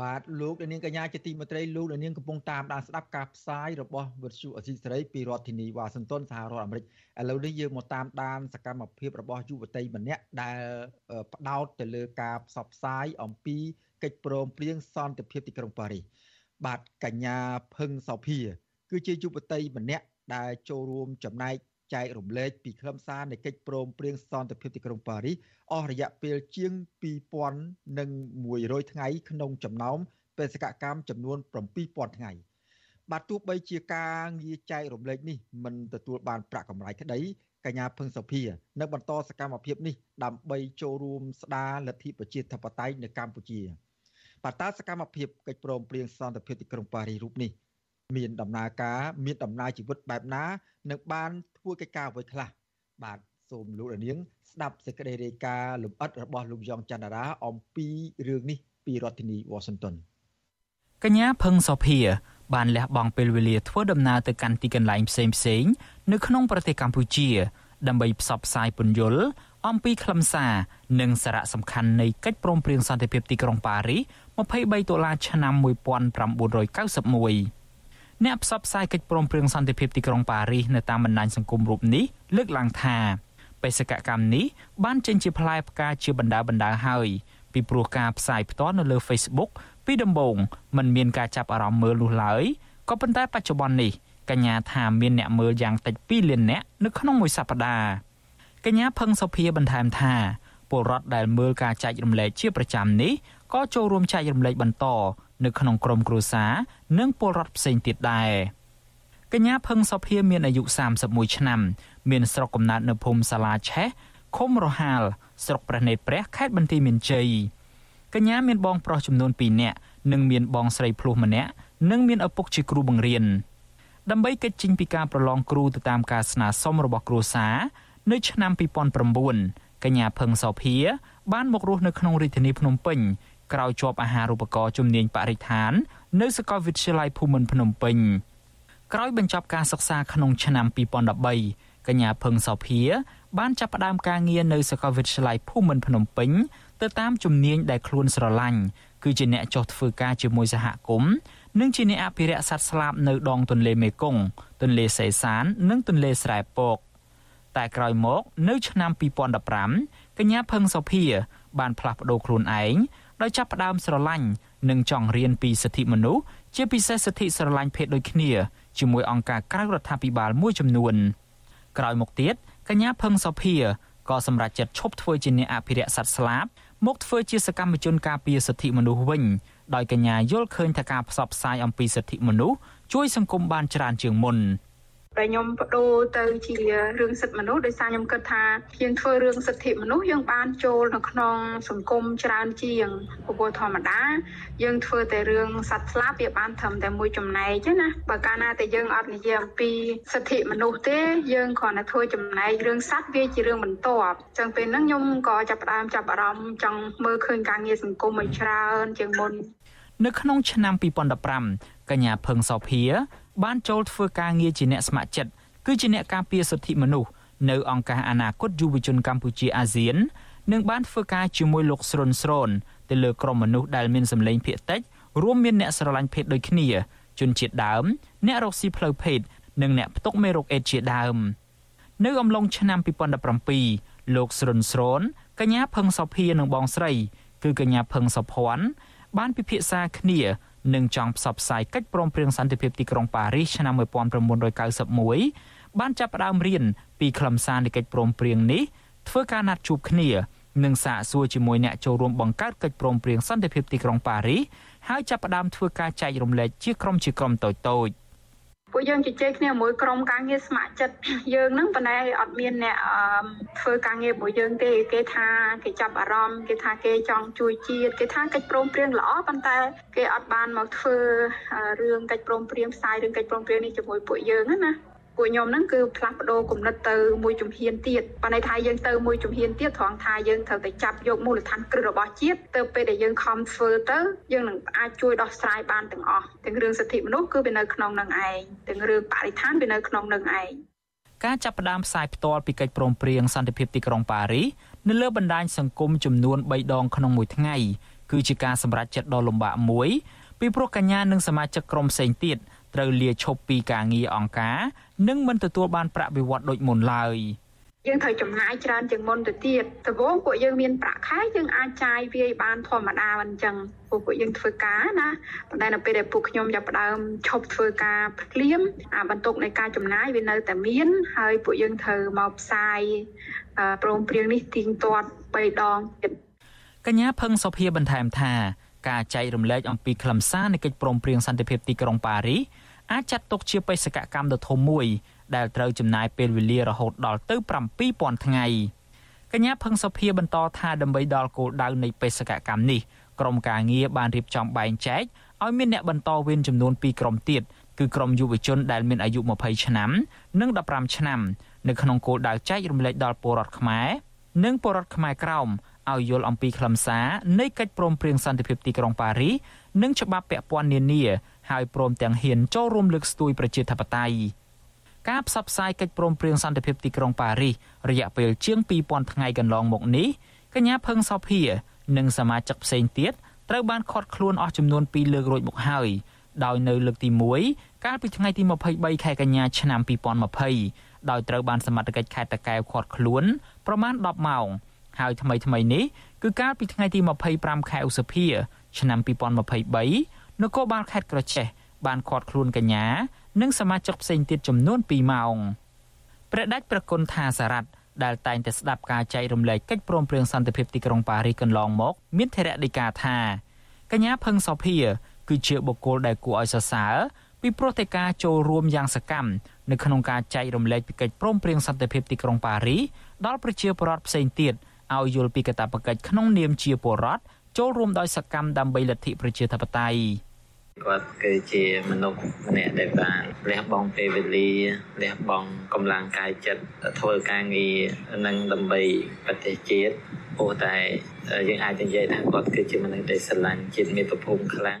បាទលោកនាងកញ្ញាជាទីមេត្រីលោកនាងកំពុងតាមដានស្ដាប់ការផ្សាយរបស់វិទ្យុអសីសេរីពីរដ្ឋធានីវ៉ាស៊ីនតោនសហរដ្ឋអាមេរិកឥឡូវនេះយើងមកតាមដានសកម្មភាពរបស់យុវតីម្នាក់ដែលផ្ដោតទៅលើការផ្សព្វផ្សាយអំពីកិច្ចព្រមព្រៀងសន្តិភាពទីក្រុងប៉ារីសបាទកញ្ញាភឹងសោភា គឺជាយុវតីម្នាក់ដែលចូលរួមចំណែក ចែករំលែកពីខ្លឹមសារនៃកិច្ចព្រមព្រៀងសន្តិភាពទីក្រុងប៉ារីសអស់រយៈពេលជាង2100ថ្ងៃក្នុងចំណោមបេសកកម្មចំនួន7000ថ្ងៃបាទទោះបីជាការងារចែករំលែកនេះមិនទទួលបានប្រាក់កម្រៃក្តីកញ្ញាភឹងសុភានៅបន្តសកម្មភាពនេះដើម្បីចូលរួមស្ដារលទ្ធិប្រជាធិបតេយ្យនៅកម្ពុជាបាទតើសកម្មភាពកិច្ចព្រមព្រៀងសន្តិភាពទីក្រុងប៉ារីសរូបនេះ មានដំណើរការមានដំណើរជីវិតបែបណានិងបានធ្វើកិច្ចការអ្វីខ្លះបាទសូមលោករនាង ស្ដាប់សេចក្តីរាយការណ៍លម្អិតរបស់លោកយ៉ងច័ន្ទរាអំពីរឿងនេះពីរដ្ឋធានី Washington កញ្ញាភឹងសុភាបានលះបង់ពេលវេលាធ្វើដំណើរទៅកាន់ទីកន្លែងផ្សេងផ្សេងនៅក្នុងប្រទេសកម្ពុជា ដើម្បីផ្សព្វផ្សាយពន្យល់អំពីខ្លឹមសារនិងសារៈសំខាន់នៃកិច្ចព្រមព្រៀងសន្តិភាពទីក្រុងប៉ារីស23ដុល្លារឆ្នាំ1991 អ្នកផ្សព្វផ្សាយកិច្ចព្រមព្រៀងសន្តិភាពទីក្រុងប៉ារីសនៅតាមបណ្ដាញសង្គមរូបនេះលើកឡើងថាបេសកកម្មនេះបានចេញជាផ្លែផ្កាជាបណ្ដាបណ្ដាហើយពីព្រោះការផ្សាយផ្ទាល់នៅលើ Facebook ពីដំបូងมันមានការចាប់អារម្មណ៍មើលនោះឡើយក៏ប៉ុន្តែបច្ចុប្បន្ននេះកញ្ញាថាមានអ្នកមើលយ៉ាងតិច2លាននាក់នៅក្នុងមួយសប្តាហ៍កញ្ញាផឹងសុភាបន្ថែមថាពលរដ្ឋដែលមើលការចែករំលែកជាប្រចាំនេះក៏ចូលរួមចែករំលែកបន្ត នៅក្នុងក្រុមគ្រួសារនិងពលរដ្ឋផ្សេងទៀតដែរកញ្ញាផឹងសុភាមានអាយុ31ឆ្នាំមានស្រុកកំណើតនៅភូមិសាឡាឆេះឃុំរហាល ស្រុកព្រះនេត្រព្រះខេត្តបន្ទាយមានជ័យកញ្ញាមានបងប្រុសចំនួន2នាក់និងមានបងស្រីភ្លោះម្នាក់និងមានឪពុកជាគ្រូបង្រៀនដើម្បីកិច្ចចេញពីការប្រឡងគ្រូទៅតាមការស្នើសុំរបស់គ្រួសារនៅឆ្នាំ2009កញ្ញាភឹងសោភា បានមករស់នៅក្នុងរាជធានីភ្នំពេញ ក្រោយជាប់អាហារូបករណ៍ជំនាញបរិស្ថាន នៅសាកលវិទ្យាល័យភូមិន្ទភ្នំពេញក្រោយបញ្ចប់ការសិក្សាក្នុងឆ្នាំ2013កញ្ញាភឹងសោភា បានចាប់ផ្ដើមការងារនៅសាកលវិទ្យាល័យភូមិន្ទភ្នំពេញទៅតាមជំនាញដែលខ្លួនស្រឡាញ់គឺជាអ្នកចុះធ្វើការជាមួយសហគមន៍និងជាអ្នកអភិរក្សសត្វស្លាបនៅដងទន្លេមេគង្គទន្លេសេសាន និងទន្លេស្រែពកតែក្រោយមក នៅឆ្នាំ2015កញ្ញាភឹងសុភា បានផ្លាស់ប្ដូរខ្លួនឯង ដោយចាប់ផ្ដើមស្រឡាញ់និងចង់រៀនពីសិទ្ធិមនុស្សជាពិសេសសិទ្ធិស្រឡាញ់ភេទដូចគ្នាជាមួយអង្គការក្រៅរដ្ឋាភិបាលមួយចំនួនក្រោយមកទៀតកញ្ញាភឹងសុភាក៏សម្រេចចិត្តឈប់ធ្វើជាអ្នកអភិរក្សសត្វស្លាបមកធ្វើជាសកម្មជនការពារសិទ្ធិមនុស្សវិញដោយកញ្ញាយល់ឃើញថាការផ្សព្វផ្សាយអំពីសិទ្ធិមនុស្សជួយសង្គមបានច្រើនជាងមុន។ តែខ្ញុំបដូរទៅជារឿងសិទ្ធិមនុស្សដោយសារខ្ញុំគិតថាយើងធ្វើរឿងសិទ្ធិមនុស្សយើងបានចូលនៅក្នុងសង្គមច្រើនជាងព្រោះធម្មតាយើងធ្វើតែរឿងសត្វស្លាប់វាបានត្រឹមតែមួយចំណែកទេណាបើកាលណាតែយើងអត់និយាយអំពីសិទ្ធិមនុស្សទេយើងគ្រាន់តែធ្វើចំណែករឿងសត្វវាជារឿងបន្ទាប់អញ្ចឹងពេលហ្នឹងខ្ញុំក៏ចាប់ផ្ដើមចាប់អារម្មណ៍ចង់មើលឃើញការងារសង្គមឲ្យច្រើនជាងមុននៅក្នុងឆ្នាំ2015កញ្ញាភឹងសោភា បានចូលធ្វើការងារជាអ្នកស្ម័គ្រចិត្តគឺជាអ្នកការពារសិទ្ធិមនុស្សនៅអង្គការអនាគតយុវជនកម្ពុជាអាស៊ាននិងបានធ្វើការជាមួយលោកស្រុនស្រូនទៅលើក្រុមមនុស្សដែលមានសម្លេងភាគតិចរួមមានអ្នកស្រឡាញ់ភេទដូចគ្នា ជនជាតិដើម អ្នករកស៊ីផ្លូវភេទនិងអ្នកផ្ទុកមេរោគអេដជាដើម នៅអំឡុងឆ្នាំ2017លោកស្រុនស្រូនកញ្ញាផឹងសុភានិងបងស្រី គឺកញ្ញាផឹងសុភ័ណ្ឌបានពិភាក្សាគ្នា និងចង់ផ្សព្វផ្សាយកិច្ចព្រមព្រៀងសន្តិភាពទីក្រុងប៉ារីសឆ្នាំ1991បានចាប់ផ្ដើមរៀនពីខ្លឹមសារនៃកិច្ចព្រមព្រៀងនេះធ្វើការណាត់ជួបគ្នានិងសាកសួរជាមួយអ្នកចូលរួមបង្កើតកិច្ចព្រមព្រៀងសន្តិភាពទីក្រុងប៉ារីសហើយចាប់ផ្ដើមធ្វើការចែករំលែកជាក្រុមជាក្រុមតូចៗ ពួកយើងជជែកគ្នាមួយក្រុមការងារស្ម័គ្រចិត្តយើងហ្នឹងប៉ុន្តែអត់មានអ្នកធ្វើការងារពួកយើងទេគេថាគេចាប់អារម្មណ៍គេថាគេចង់ជួយជាតិគេថាកិច្ចព្រមព្រៀងល្អប៉ុន្តែគេអត់បានមកធ្វើរឿងកិច្ចព្រមព្រៀងផ្សាយរឿងកិច្ចព្រមព្រៀងនេះជាមួយពួកយើងណា ពួកខ្ញុំហ្នឹងគឺផ្លាស់ប្ដូរគំនិតទៅមួយជំហានទៀតប៉ុន្តែថាយើងទៅមួយជំហានទៀតត្រង់ថាយើងត្រូវតែចាប់យកមូលដ្ឋានគ្រឹះរបស់ជាតិទៅពេលដែលយើងខំធ្វើទៅយើងនឹងអាចជួយដោះស្រាយបានទាំងអស់ទាំងរឿងសិទ្ធិមនុស្សគឺវានៅក្នុងនឹងឯងទាំងរឿងបរិស្ថានវានៅក្នុងនឹងឯងការចាប់ផ្ដើមផ្សាយផ្ទាល់ពីកិច្ចព្រមព្រៀងសន្តិភាពទីក្រុងប៉ារីសនៅលើបណ្ដាញសង្គមចំនួន3ដងក្នុងមួយថ្ងៃគឺជាការសម្រេចចិត្តដ៏លំបាកមួយពីព្រោះកញ្ញានិងសមាជិកក្រុមផ្សេងទៀត ត្រូវលាឈប់ពីការងារអង្គការនិងមិនទទួលបានប្រាក់បៀវត្សដូចមុនឡើយយើងត្រូវចំណាយច្រើនជាងមុនទៅទៀតដំបូងពួកយើងមានប្រាក់ខែយើងអាចចាយវាយបានធម្មតាមិនអញ្ចឹងពួកពួកយើងធ្វើការណាប៉ុន្តែនៅពេលដែលពួកខ្ញុំចាប់ផ្ដើមឈប់ធ្វើការភ្លាមអាបន្ទុកនៃការចំណាយវានៅតែមាន ហើយពួកយើងត្រូវមកផ្សាយព្រមព្រៀងនេះទៀងទាត់3ដងទៀតកញ្ញាផឹងសុភាបន្ថែមថា ការចែករំលែកអំពីខ្លឹមសារនៃកិច្ចព្រមព្រៀងសន្តិភាពទីក្រុងប៉ារីសអាចចាត់ទុកជាបេសកកម្មដ៏ធំមួយ ដែលត្រូវចំណាយពេលវេលារហូតដល់ទៅ7000ថ្ងៃកញ្ញាផឹងសុភាបន្តថាដើម្បីដល់គោលដៅនៃបេសកកម្មនេះក្រុមការងារបានរៀបចំបែងចែកឲ្យមានអ្នកបន្តវេនចំនួន2ក្រុមទៀតគឺក្រុមយុវជនដែលមានអាយុ20ឆ្នាំនិង15ឆ្នាំ នៅក្នុងគោលដៅចែករំលែកដល់ពលរដ្ឋខ្មែរនិងពលរដ្ឋខ្មែរក្រោម ឲ្យយល់អំពីខ្លឹមសារនៃកិច្ចព្រមព្រៀងសន្តិភាពទីក្រុងប៉ារីសនិងច្បាប់ពាក់ព័ន្ធនានាហើយព្រមទាំងហ៊ានចូលរួមលើកស្ទួយប្រជាធិបតេយ្យការផ្សព្វផ្សាយកិច្ចព្រមព្រៀងសន្តិភាពទីក្រុងប៉ារីសរយៈពេលជាង2000ថ្ងៃកន្លងមកនេះកញ្ញាផឹងសោភា និងសមាជិកផ្សេងទៀតត្រូវបានឃាត់ខ្លួនអស់ចំនួន2លើករួចមកហើយដោយនៅលើកទី1កាលពីថ្ងៃទី23ខែកញ្ញាឆ្នាំ2020ដោយត្រូវបានសមត្ថកិច្ចខេត្តតាកែវឃាត់ខ្លួនប្រមាណ10ម៉ោង ហើយថ្មីថ្មីនេះគឺកាលពីថ្ងៃទី25ខែឧសភា ឆ្នាំ2023នគរបាលខេត្តក្រចេះបានឃាត់ខ្លួនកញ្ញា និងសមាជិកផ្សេងទៀតចំនួន2ម៉ោងព្រះដាច់ប្រគុណថាសារ៉ាត់ដែលតែងតែស្ដាប់ការចែករំលែកកិច្ចព្រមព្រៀងសន្តិភាពទីក្រុងប៉ារីសកន្លងមក មានធរៈដីកាថាកញ្ញាផឹងសុភា គឺជាបុគ្គលដែលគួរឲ្យសរសើរពីព្រោះតែការចូលរួមយ៉ាងសកម្មនៅក្នុងការចែករំលែកពីកិច្ចព្រមព្រៀងសន្តិភាពទីក្រុងប៉ារីសដល់ប្រជាពលរដ្ឋផ្សេងទៀត ឲ្យយល់ពីកាតព្វកិច្ចក្នុងនាមជាពលរដ្ឋចូលរួមដោយសកម្មដើម្បីលទ្ធិប្រជាធិបតេយ្យគាត់គឺជាមនុស្សម្នាក់ដែលបានលះបង់ពេលវេលាលះបង់កម្លាំងកាយចិត្តធ្វើការងារនឹងដើម្បីប្រទេសជាតិព្រោះតែយើងអាចនិយាយថាគាត់គឺជាមនុស្សដែលស្រឡាញ់ជាតិមាតុភូមិខ្លាំង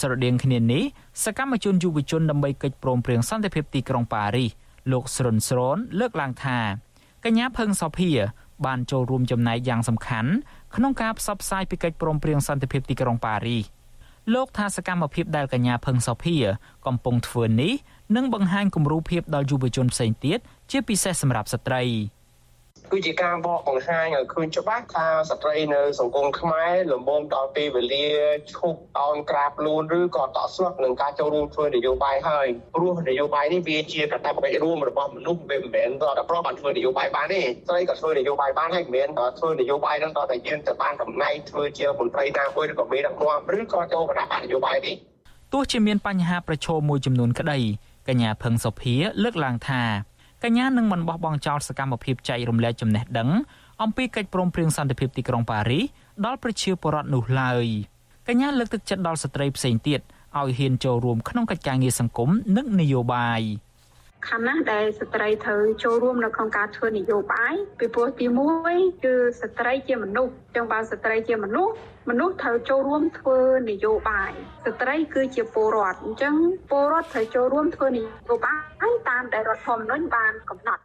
ស្រដៀងគ្នានេះសកម្មជនយុវជនដើម្បីកិច្ចព្រមព្រៀងសន្តិភាពទីក្រុងប៉ារីសលោកស្រុនស្រនលើកឡើងថាកញ្ញាផឹងសុភា បានចូលរួមចំណែកយ៉ាងសំខាន់ក្នុងការផ្សព្វផ្សាយពីកិច្ចព្រមព្រៀងសន្តិភាពទីក្រុងប៉ារីសលោកថាសកម្មភាពដែលកញ្ញាផឹងសុភា កំពុងធ្វើនេះនឹងបង្ហាញគំរូភាពដល់យុវជនផ្សេងទៀតជាពិសេសសម្រាប់ស្ត្រី។ គឺជាការបកបង្ហាញឲ្យឃើញច្បាស់ថាស្ត្រីនៅសង្គមខ្មែរលំមដល់ពេលវេលាឈប់អោនក្រាបលូនឬក៏តក់ស្លុតនឹងការចូលរួមធ្វើនយោបាយហើយព្រោះនយោបាយនេះវាជាកាតព្វកិច្ចរួមរបស់មនុស្សវាមិនមែនតតែប្រុសបានធ្វើនយោបាយបានទេស្រីក៏ធ្វើនយោបាយបានហើយមិនមែនធ្វើនយោបាយនឹងតតែយើងទៅបានតំណែងធ្វើជាមន្ត្រីណាមួយឬក៏មេដឹកនាំឬក៏ចូលគណៈបកនយោបាយទេទោះជាមានបញ្ហាប្រឈមមួយចំនួនក្តីកញ្ញាផឹងសុភាលើកឡើងថា កញ្ញានឹងមិនបោះបង់ចោលសកម្មភាពចែករំលែកចំណេះដឹងអំពីកិច្ចព្រមព្រៀងសន្តិភាពទីក្រុងប៉ារីសដល់ប្រជាពលរដ្ឋនោះឡើយកញ្ញាលើកទឹកចិត្តដល់ស្ត្រីផ្សេងទៀតឲ្យហ៊ានចូលរួមក្នុងកិច្ចការងារសង្គមនិងនយោបាយ។ ខណ្ឌណាស់ដែលស្ត្រីត្រូវចូលរួមនៅក្នុងការធ្វើនយោបាយពីព្រោះទី1គឺស្ត្រីជាមនុស្សចឹងបើស្ត្រីជាមនុស្សមនុស្សត្រូវចូលរួមធ្វើនយោបាយស្ត្រីគឺជាពលរដ្ឋអញ្ចឹងពលរដ្ឋត្រូវចូលរួមធ្វើនយោបាយតាមដែលរដ្ឋធម្មនុញ្ញបានកំណត់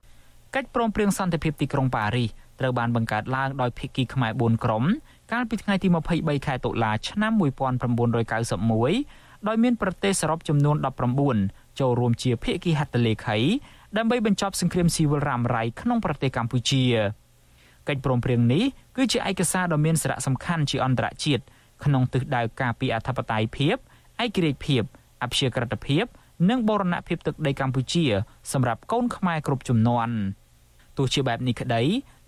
កិច្ចព្រមព្រៀងសន្តិភាពទីក្រុងប៉ារីសត្រូវបានបង្កើតឡើងដោយភាគីខ្មែរ4ក្រុមកាលពីថ្ងៃទី23ខែតុលាឆ្នាំ1991ដោយមានប្រទេសសរុបចំនួន19 ចូលរួមជាភាគីហត្ថលេខីដើម្បីបញ្ចប់សង្គ្រាមស៊ីវិលរ៉ាំរ៉ៃក្នុងប្រទេសកម្ពុជាកិច្ចព្រមព្រៀងនេះគឺជាឯកសារដ៏មានសារៈសំខាន់ជាអន្តរជាតិក្នុងទិសដៅការពារអធិបតេយ្យភាពឯករាជ្យភាពអព្យាក្រឹតភាព និងបូរណភាពទឹកដីកម្ពុជា សម្រាប់កូនខ្មែរគ្រប់ជំនាន់ទោះជាបែបនេះក្តី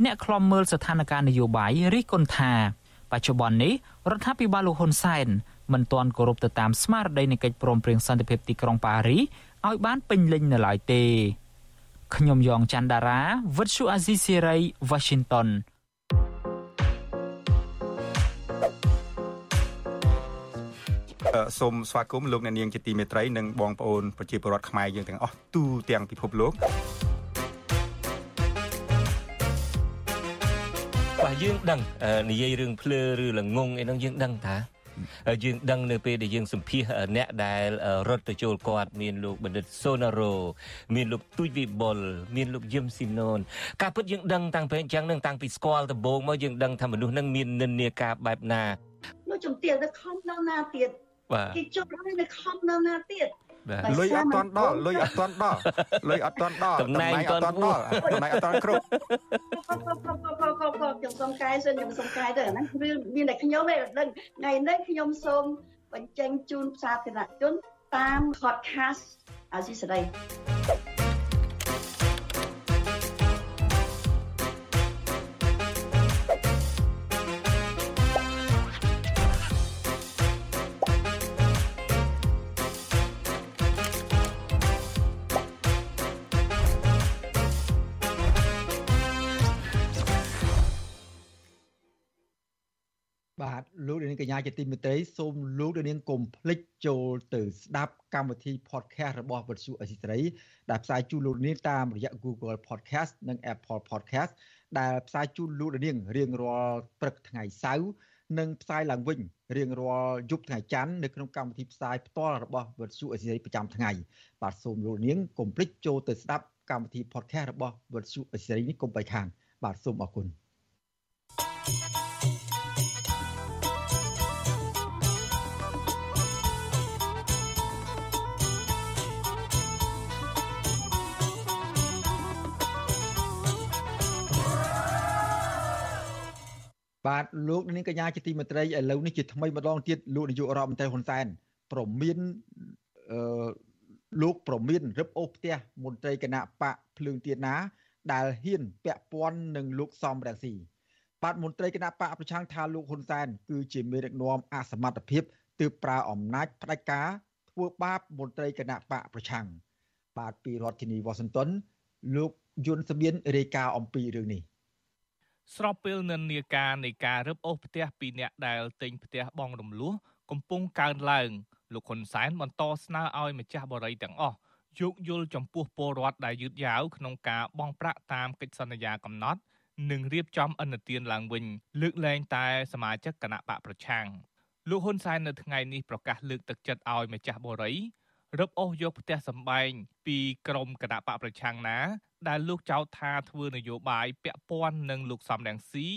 អ្នកខ្លំមើលស្ថានភាពនយោបាយរិះគន់ថាបច្ចុប្បន្ននេះរដ្ឋាភិបាលលោកហ៊ុនសែន មិនទាន់គោរពទៅតាមស្មារតីនៃកិច្ចព្រមព្រៀងសន្តិភាពទីក្រុងប៉ារីឲ្យបានពេញលេញនៅឡើយទេខ្ញុំយ៉ងច័ន្ទដារាវិទ្យុអាស៊ីសេរី Washington សូមស្វាគមន៍លោកអ្នកនាងជាទីមេត្រីនិងបងប្អូនប្រជាពលរដ្ឋខ្មែរយើងទាំងអស់ទូទាំងពិភពលោកបាទយើងដឹងនិយាយរឿងភ្លើឬល្ងងអីហ្នឹងយើងដឹងថា យើងដឹងនៅពេលដែលយើងសម្ភាសអ្នកដែលរត់ទៅចូលគាត់មានលោកបណ្ឌិតសូណារ៉ូមានលោកទូចវិបុលមានលោកយឹមស៊ីណូនការពិតយើងដឹងតាំងពីអញ្ចឹងនឹងតាំងពីស្គាល់ដំបូងមកយើងដឹងថាមនុស្សនឹងមាននិន្នាការបែបណាលោកជំទាវទៅខំដល់ណាទៀតគេចុះហើយនៅខំដល់ណាទៀត លុយអត់តាន់ដល់លុយអត់តាន់ដល់លុយអត់តាន់ដល់តំណែងអត់តាន់ដល់តំណែងអត់តាន់គ្រប់ខ្ញុំសុំកាយសិនខ្ញុំសុំកាយទៅអាហ្នឹងរឿងមានតែខ្ញុំឯងដឹងថ្ងៃនេះខ្ញុំសូមបញ្ចេញជូនសាធារណជនតាម podcast អាស៊ីសេរី បាទលោកនាងកញ្ញាជាទីមេត្រីសូមលោកនាងកុំភ្លេចចូលទៅស្ដាប់កម្មវិធី podcast របស់វិទ្យុអេស៊ីត្រីដែលផ្សាយជូនលោកនាងតាមរយៈ Google Podcast និង Apple Podcast ដែលផ្សាយជូនលោកនាងរៀងរាល់ព្រឹកថ្ងៃសៅរ៍និងផ្សាយឡើងវិញរៀងរាល់យប់ថ្ងៃច័ន្ទនៅក្នុងកម្មវិធីផ្សាយផ្ទាល់របស់វិទ្យុអេស៊ីត្រីប្រចាំថ្ងៃបាទសូមលោកនាងកុំភ្លេចចូលទៅស្ដាប់កម្មវិធី podcast របស់វិទ្យុអេស៊ីត្រីនេះកុំបីខានបាទសូមអរគុណ លោកនាងកញ្ញាជាទីមេត្រីឥឡូវនេះជាថ្មីម្ដងទៀតលោកនាយករដ្ឋមន្ត្រីហ៊ុនសែនប្រមានអឺលោកប្រមានរឹបអូសផ្ទះមន្ត្រីគណៈបកភ្លើងទៀនណា ដែលហ៊ានពាក់ព័ន្ធនឹងលោកសំរងស៊ីបាទមន្ត្រីគណៈបកប្រឆាំងថាលោកហ៊ុនសែនគឺជាមេដឹកនាំអសមត្ថភាពទើបប្រើអំណាចផ្ដាច់ការធ្វើបាបមន្ត្រីគណៈបកប្រឆាំងបាទពីរដ្ឋធានីវ៉ាស៊ីនតោនលោកយុនសមៀនរាយការណ៍អំពីរឿងនេះ ស្របពេលនិន្នាការនៃការរឹបអូសផ្ទះពីអ្នកដែលទិញផ្ទះបងរំលោះកំពុងកើនឡើងលោកហ៊ុនសែនបន្តស្នើឲ្យម្ចាស់បរិយទាំងអស់យោគយល់ចំពោះពលរដ្ឋដែលយឺតយ៉ាវក្នុងការបង់ប្រាក់តាមកិច្ចសន្យាកំណត់និងរៀបចំអនុទានឡើងវិញលើកលែងតែសមាជិកគណៈបកប្រឆាំងលោកហ៊ុនសែននៅថ្ងៃនេះប្រកាសលើកទឹកចិត្តឲ្យម្ចាស់បរិយ រឹបអូសយកផ្ទះសម្បែងពីក្រមគណៈបកប្រឆាំងណា ដែលលោកចោទថាធ្វើនយោបាយពាក់ព័ន្ធនឹងលោកសំរងស៊ី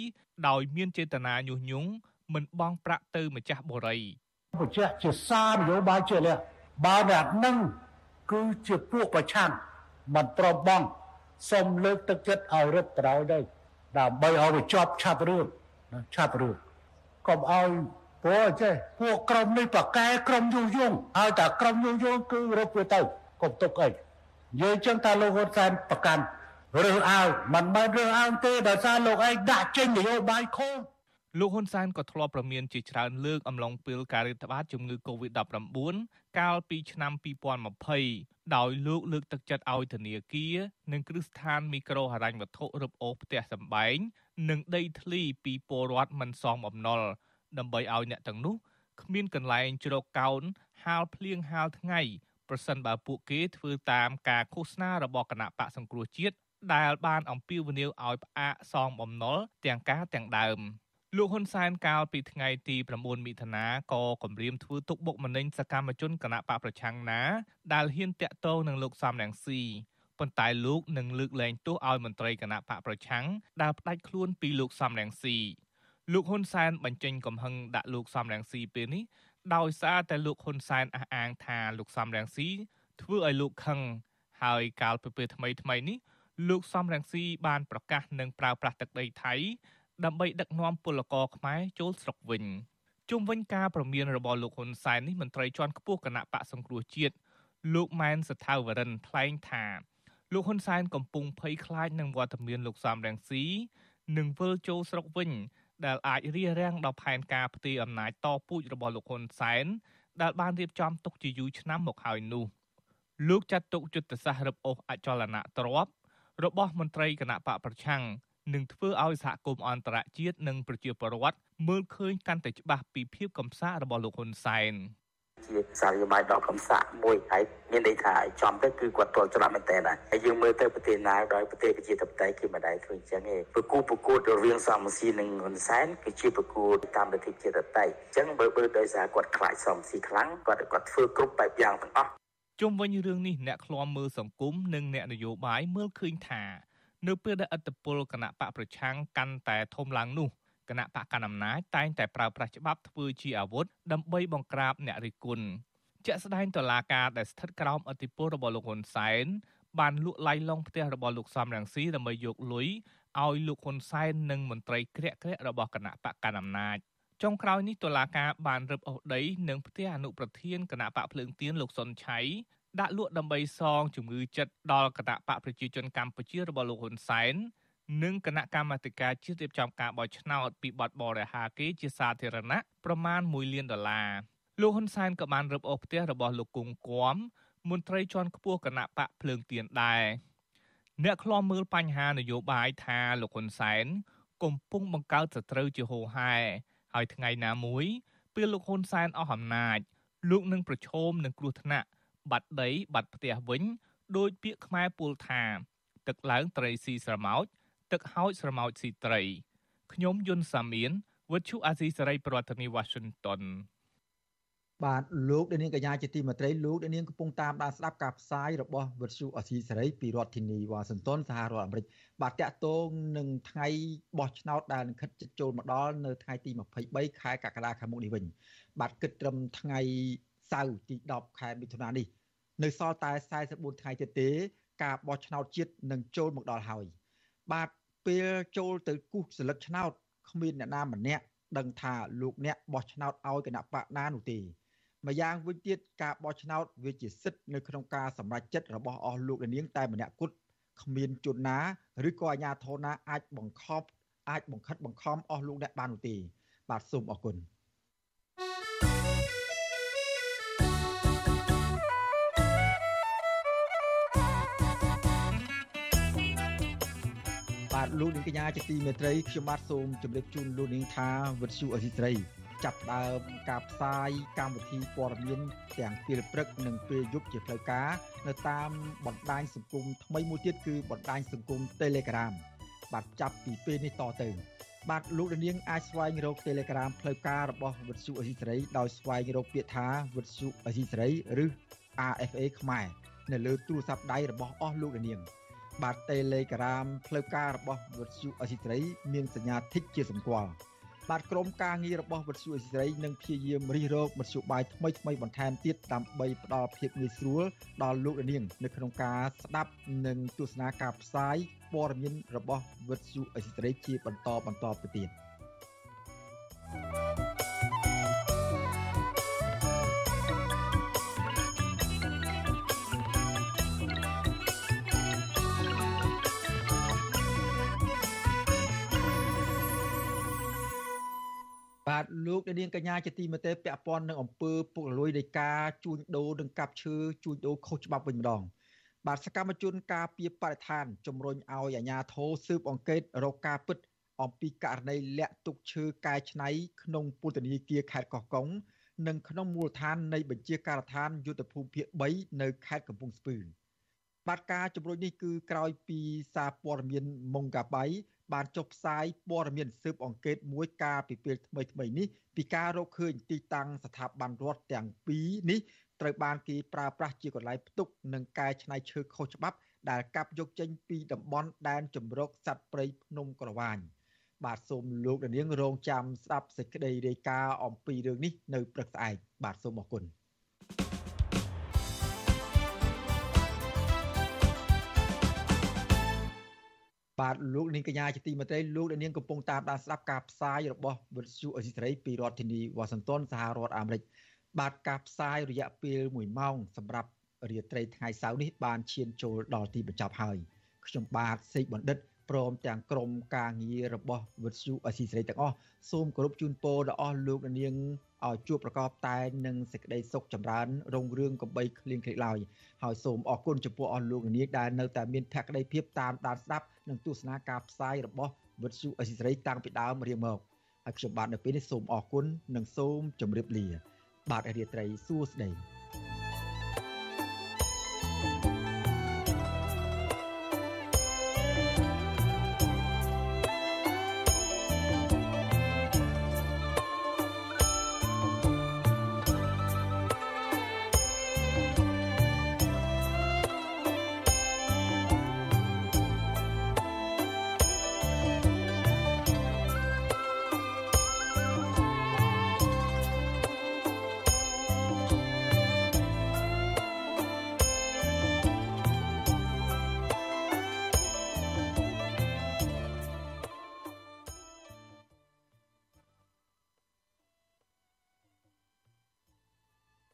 ដោយមានចេតនាញុះញង់មិនបង់ប្រាក់ទៅម្ចាស់បរិយបញ្ជាក់ជាសារនយោបាយជាលះបើអ្នកនឹងគឺជាពួកប្រឆាំងមិនប្រមបងសូមលើកទឹកចិត្តឲ្យរឹតត្រោយទៅដើម្បីឲ្យវាជាប់ឆាប់រឿងឆាប់រឿងកុំឲ្យ ព្រោះចេះពួកក្រុមនេះប្រកែក្រុមយុយងហើយតែក្រុមយុយងគឺរឹបវាទៅកុំទុកអីនិយាយចឹងថាលោកហ៊ុនសែនប្រកាន់រើសអើងមិនមែនរើសអើងទេដោយសារលោកឯងដាក់ចេញនយោបាយខុសលោកហ៊ុនសែនក៏ធ្លាប់ប្រមានជាច្រើនលើកអំឡុងពេលការរាតត្បាតជំងឺ Covid-19 កាលពីឆ្នាំ2020ដោយលោកលើកទឹកចិត្តឲ្យធនាគារនិងគ្រឹះស្ថានមីក្រូហិរញ្ញវត្ថុរឹបអូសផ្ទះសម្បែងនិងដីធ្លីពីពលរដ្ឋមិនសមបំណុល ដើម្បីឲ្យអ្នកទាំងនោះគ្មានកន្លែងជ្រកកោនហាលភ្លៀងហាលថ្ងៃប្រសិនបើពួកគេធ្វើតាមការឃោសនារបស់គណៈបកសង្គ្រោះជាតិដែលបានអំពាវនាវឲ្យផ្អាកសងបំណុលទាំងការទាំងដើមលោកហ៊ុនសែនកាលពីថ្ងៃទី9មិថុនាក៏គម្រាមធ្វើទុកបុកម្នេញសកម្មជនគណៈបកប្រឆាំងណាដែលហ៊ានតាក់ទងនឹងលោកសំរងស៊ីប៉ុន្តែលោកនឹងលើកលែងទោសឲ្យមន្ត្រីគណៈបកប្រឆាំងដែលផ្ដាច់ខ្លួនពីលោកសំរងស៊ី លោកហ៊ុនសែនបញ្ចេញកំហឹងដាក់លោកសំរងស៊ីពេលនេះដោយសារតែលោកហ៊ុនសែនអះអាងថាលោកសំរងស៊ីធ្វើឲ្យលោកខឹងហើយកាលពីពេលថ្មីថ្មីនេះលោកសំរងស៊ីបានប្រកាសនឹងប្រើប្រាស់ទឹកដីថៃដើម្បីដឹកនាំពលករខ្មែរចូលស្រុកវិញជុំវិញការប្រមានរបស់លោកហ៊ុនសែននេះមន្ត្រីជាន់ខ្ពស់គណៈបកសង្គ្រោះជាតិលោកម៉ែនសថាវរិនថ្លែងថាលោកហ៊ុនសែនកំពុងភ័យខ្លាចនឹងវត្តមានលោកសំរងស៊ីនឹងវិលចូលស្រុកវិញ ដែលអាចរារាំងដល់ផែនការផ្ទេរអំណាចតពូជរបស់លោកហ៊ុនសែនដែលបានរៀបចំទុកជាយូរឆ្នាំមកហើយនោះលោកចាត់ទុកយុទ្ធសាស្ត្ររឹបអូសអចលនទ្រព្យរបស់មន្ត្រីគណៈបកប្រឆាំងនឹងធ្វើឲ្យសហគមន៍អន្តរជាតិនិងប្រជាពលរដ្ឋមើលឃើញកាន់តែច្បាស់ពីភាពកំសាករបស់លោកហ៊ុនសែន ជាសារយោបាយដល់កំសាក់មួយហើយមានន័យថាចំទៅគឺគាត់ទាល់ច្រឡំមែនតើហើយយើងមើលទៅប្រទេសណាដោយប្រទេសប្រជាធិបតេយ្យគឺមិនដែលធ្វើអញ្ចឹងទេប្រគូប្រកួតរវាងសំស៊ីនិងហ៊ុនសែនគឺជាប្រគួតតាមលទ្ធិប្រជាធិបតេយ្យអញ្ចឹងបើបើដោយសារគាត់ខ្លាចសំស៊ីខ្លាំងគាត់គាត់ធ្វើគ្រប់បែបយ៉ាងទាំងអស់ជុំវិញរឿងនេះអ្នកឃ្លាំមើលសង្គមនិងអ្នកនយោបាយមើលឃើញថា នៅពេលដែលអត្តពលគណៈបកប្រឆាំងកាន់តែធំឡើងនោះ គគណៈបកកណ្ដាលអំណាចតែងតែប្រើប្រាស់ច្បាប់ធ្វើជាអាវុធដើម្បីបង្ក្រាបអ្នករិះគន់ជាក់ស្ដែងតុលាការដែលស្ថិតក្រោមអធិបតេយ្យរបស់លោកហ៊ុនសែនបានលក់ឡៃឡុងផ្ទះរបស់លោកសំរងស៊ីដើម្បីយកលុយឲ្យលោកហ៊ុនសែននិងមន្ត្រីក្រាក់ក្រាក់របស់គណៈបកកណ្ដាលអំណាចចុងក្រោយនេះតុលាការបានរឹបអូសដីនិងផ្ទះអនុប្រធានគណៈបកភ្លើងទៀនលោកសុនឆៃដាក់លក់ដើម្បីសងជំងឺចិត្តដល់គណៈបកប្រជាជនកម្ពុជារបស់លោកហ៊ុនសែន និងគណៈកម្មាធិការជាតិរៀបចំការបោះឆ្នោតពីបទបរិហាគេជាសាធារណៈប្រមាណ1លានដុល្លារលោកហ៊ុនសែនក៏បានរឹបអូសផ្ទះរបស់លោកគង់គួមមន្ត្រីជាន់ខ្ពស់គណៈបកភ្លើងទៀនដែរអ្នកខ្លាំមើលបញ្ហានយោបាយថាលោកហ៊ុនសែនកំពុងបង្កើតសត្រូវជាហូរហែហើយថ្ងៃណាមួយពេលលោកហ៊ុនសែនអស់អំណាចលោកនឹងប្រឈមនឹងគ្រោះថ្នាក់បាត់ដីបាត់ផ្ទះវិញដោយពាក្យខ្មែរពោលថា ទឹកឡើងត្រីស៊ីស្រមោច ទឹកហោចស្រមោចស៊ីត្រីខ្ញុំយុនសាមៀនវិទ្យុអាស៊ីសេរីប្រធានាទីវ៉ាស៊ីនតោនបាទលោកដានៀងកញ្ញាជាទីមេត្រីលោកដានៀងកំពុងតាមដានស្ដាប់ការផ្សាយរបស់វិទ្យុអស៊ីសេរីពីរដ្ឋធានីវ៉ាស៊ីនតោនសហរដ្ឋអាមេរិកបាទតាក់ទងនឹងថ្ងៃបោះឆ្នោតដែលនឹងខិតជិតចូលមកដល់នៅថ្ងៃទី23ខែកក្កដាខាងមុខនេះវិញបាទគិតត្រឹមថ្ងៃសៅរ៍ទី10ខែមិថុនានេះនៅសល់តែ44ថ្ងៃទៀតទេ ការបោះឆ្នោតជាតិនឹងចូលមកដល់ហើយបាទ ពេលចូលទៅគូសសិលឹកឆ្នោតគ្មានអ្នកណាម្នាក់ដឹងថាលោកអ្នកបោះឆ្នោតឲ្យគណៈបកណានោះទេម្យ៉ាងវិញទៀតការបោះឆ្នោតវាជាសិទ្ធិនៅក្នុងការសម្រេចចិត្តរបស់អស់លោកនាងតែម្នាក់គត់គ្មានជនណាឬក៏អាជ្ញាធរណាអាចបង្ខំអាចបង្ខិតបង្ខំអស់លោកអ្នកបាននោះទេបាទសូមអរគុណ លោកនាងកញ្ញាជាទីមេត្រីខ្ញុំបាទសូមជម្រាបជូនលោកនាងថាវិទ្យុអសីស្រីចាប់ដើមការផ្សាយកម្មវិធីព័ត៌មានទាំងពេលព្រឹកនិងពេលយប់ជាផ្លូវការនៅតាមបណ្ដាញសង្គមថ្មីមួយទៀតគឺបណ្ដាញសង្គម Telegram បាទចាប់ពីពេលនេះតទៅបាទលោកនាងអាចស្វែងរក Telegram ផ្លូវការរបស់វិទ្យុអេស៊ីសេរីដោយស្វែងរកពាក្យថាវិទ្យុអេស៊ីសេរីឬ RFA ខ្មែរនៅលើទូរស័ព្ទដៃរបស់អស់លោកនាង បាទ Telegram ផ្លូវការរបស់វិទ្យុអេស៊ីសេរីមានសញ្ញាធីកជាសម្គាល់បាទក្រុមការងាររបស់វិទ្យុអេស៊ីរ៉ីនឹងព្យាយាមរិះរោបមធ្យោបាយថ្មីថ្មីបន្ថែមទៀតដើម្បីផ្ដល់ភាពងាយស្រួលដល់លោកនាងនៅក្នុងការស្ដាប់និងទស្សនាការផ្សាយព័ត៌មានរបស់វិទ្យុអេស៊ីរ៉ីជាបន្តបន្តទៅទៀត។បាទ លោកនាងកញ្ញាជាទីមេត្រីពាក់ព័ន្ធនឹងអំពើពុករលួយនៃការជួញដូរនិងកាប់ឈើជួញដូរខុសច្បាប់វិញម្ដងបាទសកម្មជនការពីបរិស្ថានជំរុញឲ្យអាជ្ញាធរស៊ើបអង្កេតរកការពិតអំពីករណីលាក់ទុកឈើកែច្នៃក្នុងពន្ធនាគារខេត្តកោះកុងនិងក្នុងមូលដ្ឋាននៃបញ្ជាការដ្ឋានយុទ្ធភូមិភាគ3នៅខេត្តកំពង់ស្ពឺបាទការជំរុញនេះគឺក្រោយពីសារព័ត៌មានម៉ុងកាបៃ បានចុះផ្សាយព័ត៌មានស៊ើបអង្កេតមួយកាលពីពេលថ្មីថ្មីនេះពីការរកឃើញទីតាំងស្ថាប័នរដ្ឋទាំងពីរនេះត្រូវបានគេប្រើប្រាស់ជាកន្លែងផ្ទុកនិងកែច្នៃឈើខុសច្បាប់ ដែលកាប់យកចេញពីតំបន់ដែនជំរកសត្វព្រៃភ្នំក្រវាញបាទសូមលោកនាងរងចាំស្ដាប់សេចក្តីរាយការណ៍អំពីរឿងនេះនៅព្រឹកស្អែកបាទសូមអរគុណ បាទលោកនាងកញ្ញាជាទីមេត្រីលោកនាងកំពុងតាមដានស្ដាប់ការផ្សាយរបស់វិទ្យុអេស៊ីត្រីពីរដ្ឋធានីវ៉ាស៊ីនតោនសហរដ្ឋអាមេរិកបាទការផ្សាយរយៈពេល1ម៉ោងសម្រាប់រាត្រីថ្ងៃសៅរ៍នេះបានឈានចូលដល់ទីបញ្ចប់ហើយខ្ញុំបាទសេកបណ្ឌិតព្រមទាំងក្រុមការងាររបស់វិទ្យុអេស៊ីត្រីទាំងអស់សូមគោរពជូនពរដល់អស់លោកនាង ឲ្យជួបប្រកបតែនឹងសេចក្តីសុខចម្រើនរុងរឿងកំបីគ្លៀងគ្លេឡើយហើយសូមអរគុណចំពោះអស់លោកនាងដែលនៅតែមានភក្ដីភាពតាមដានស្ដាប់និងទស្សនាការផ្សាយរបស់វិទ្យុអេស៊ីសរ៉ៃតាំងពីដើមរៀងមកហើយខ្ញុំបាទនៅពេលនេះសូមអរគុណនិងសូមជម្រាបលា បាទរាត្រីសួស្តី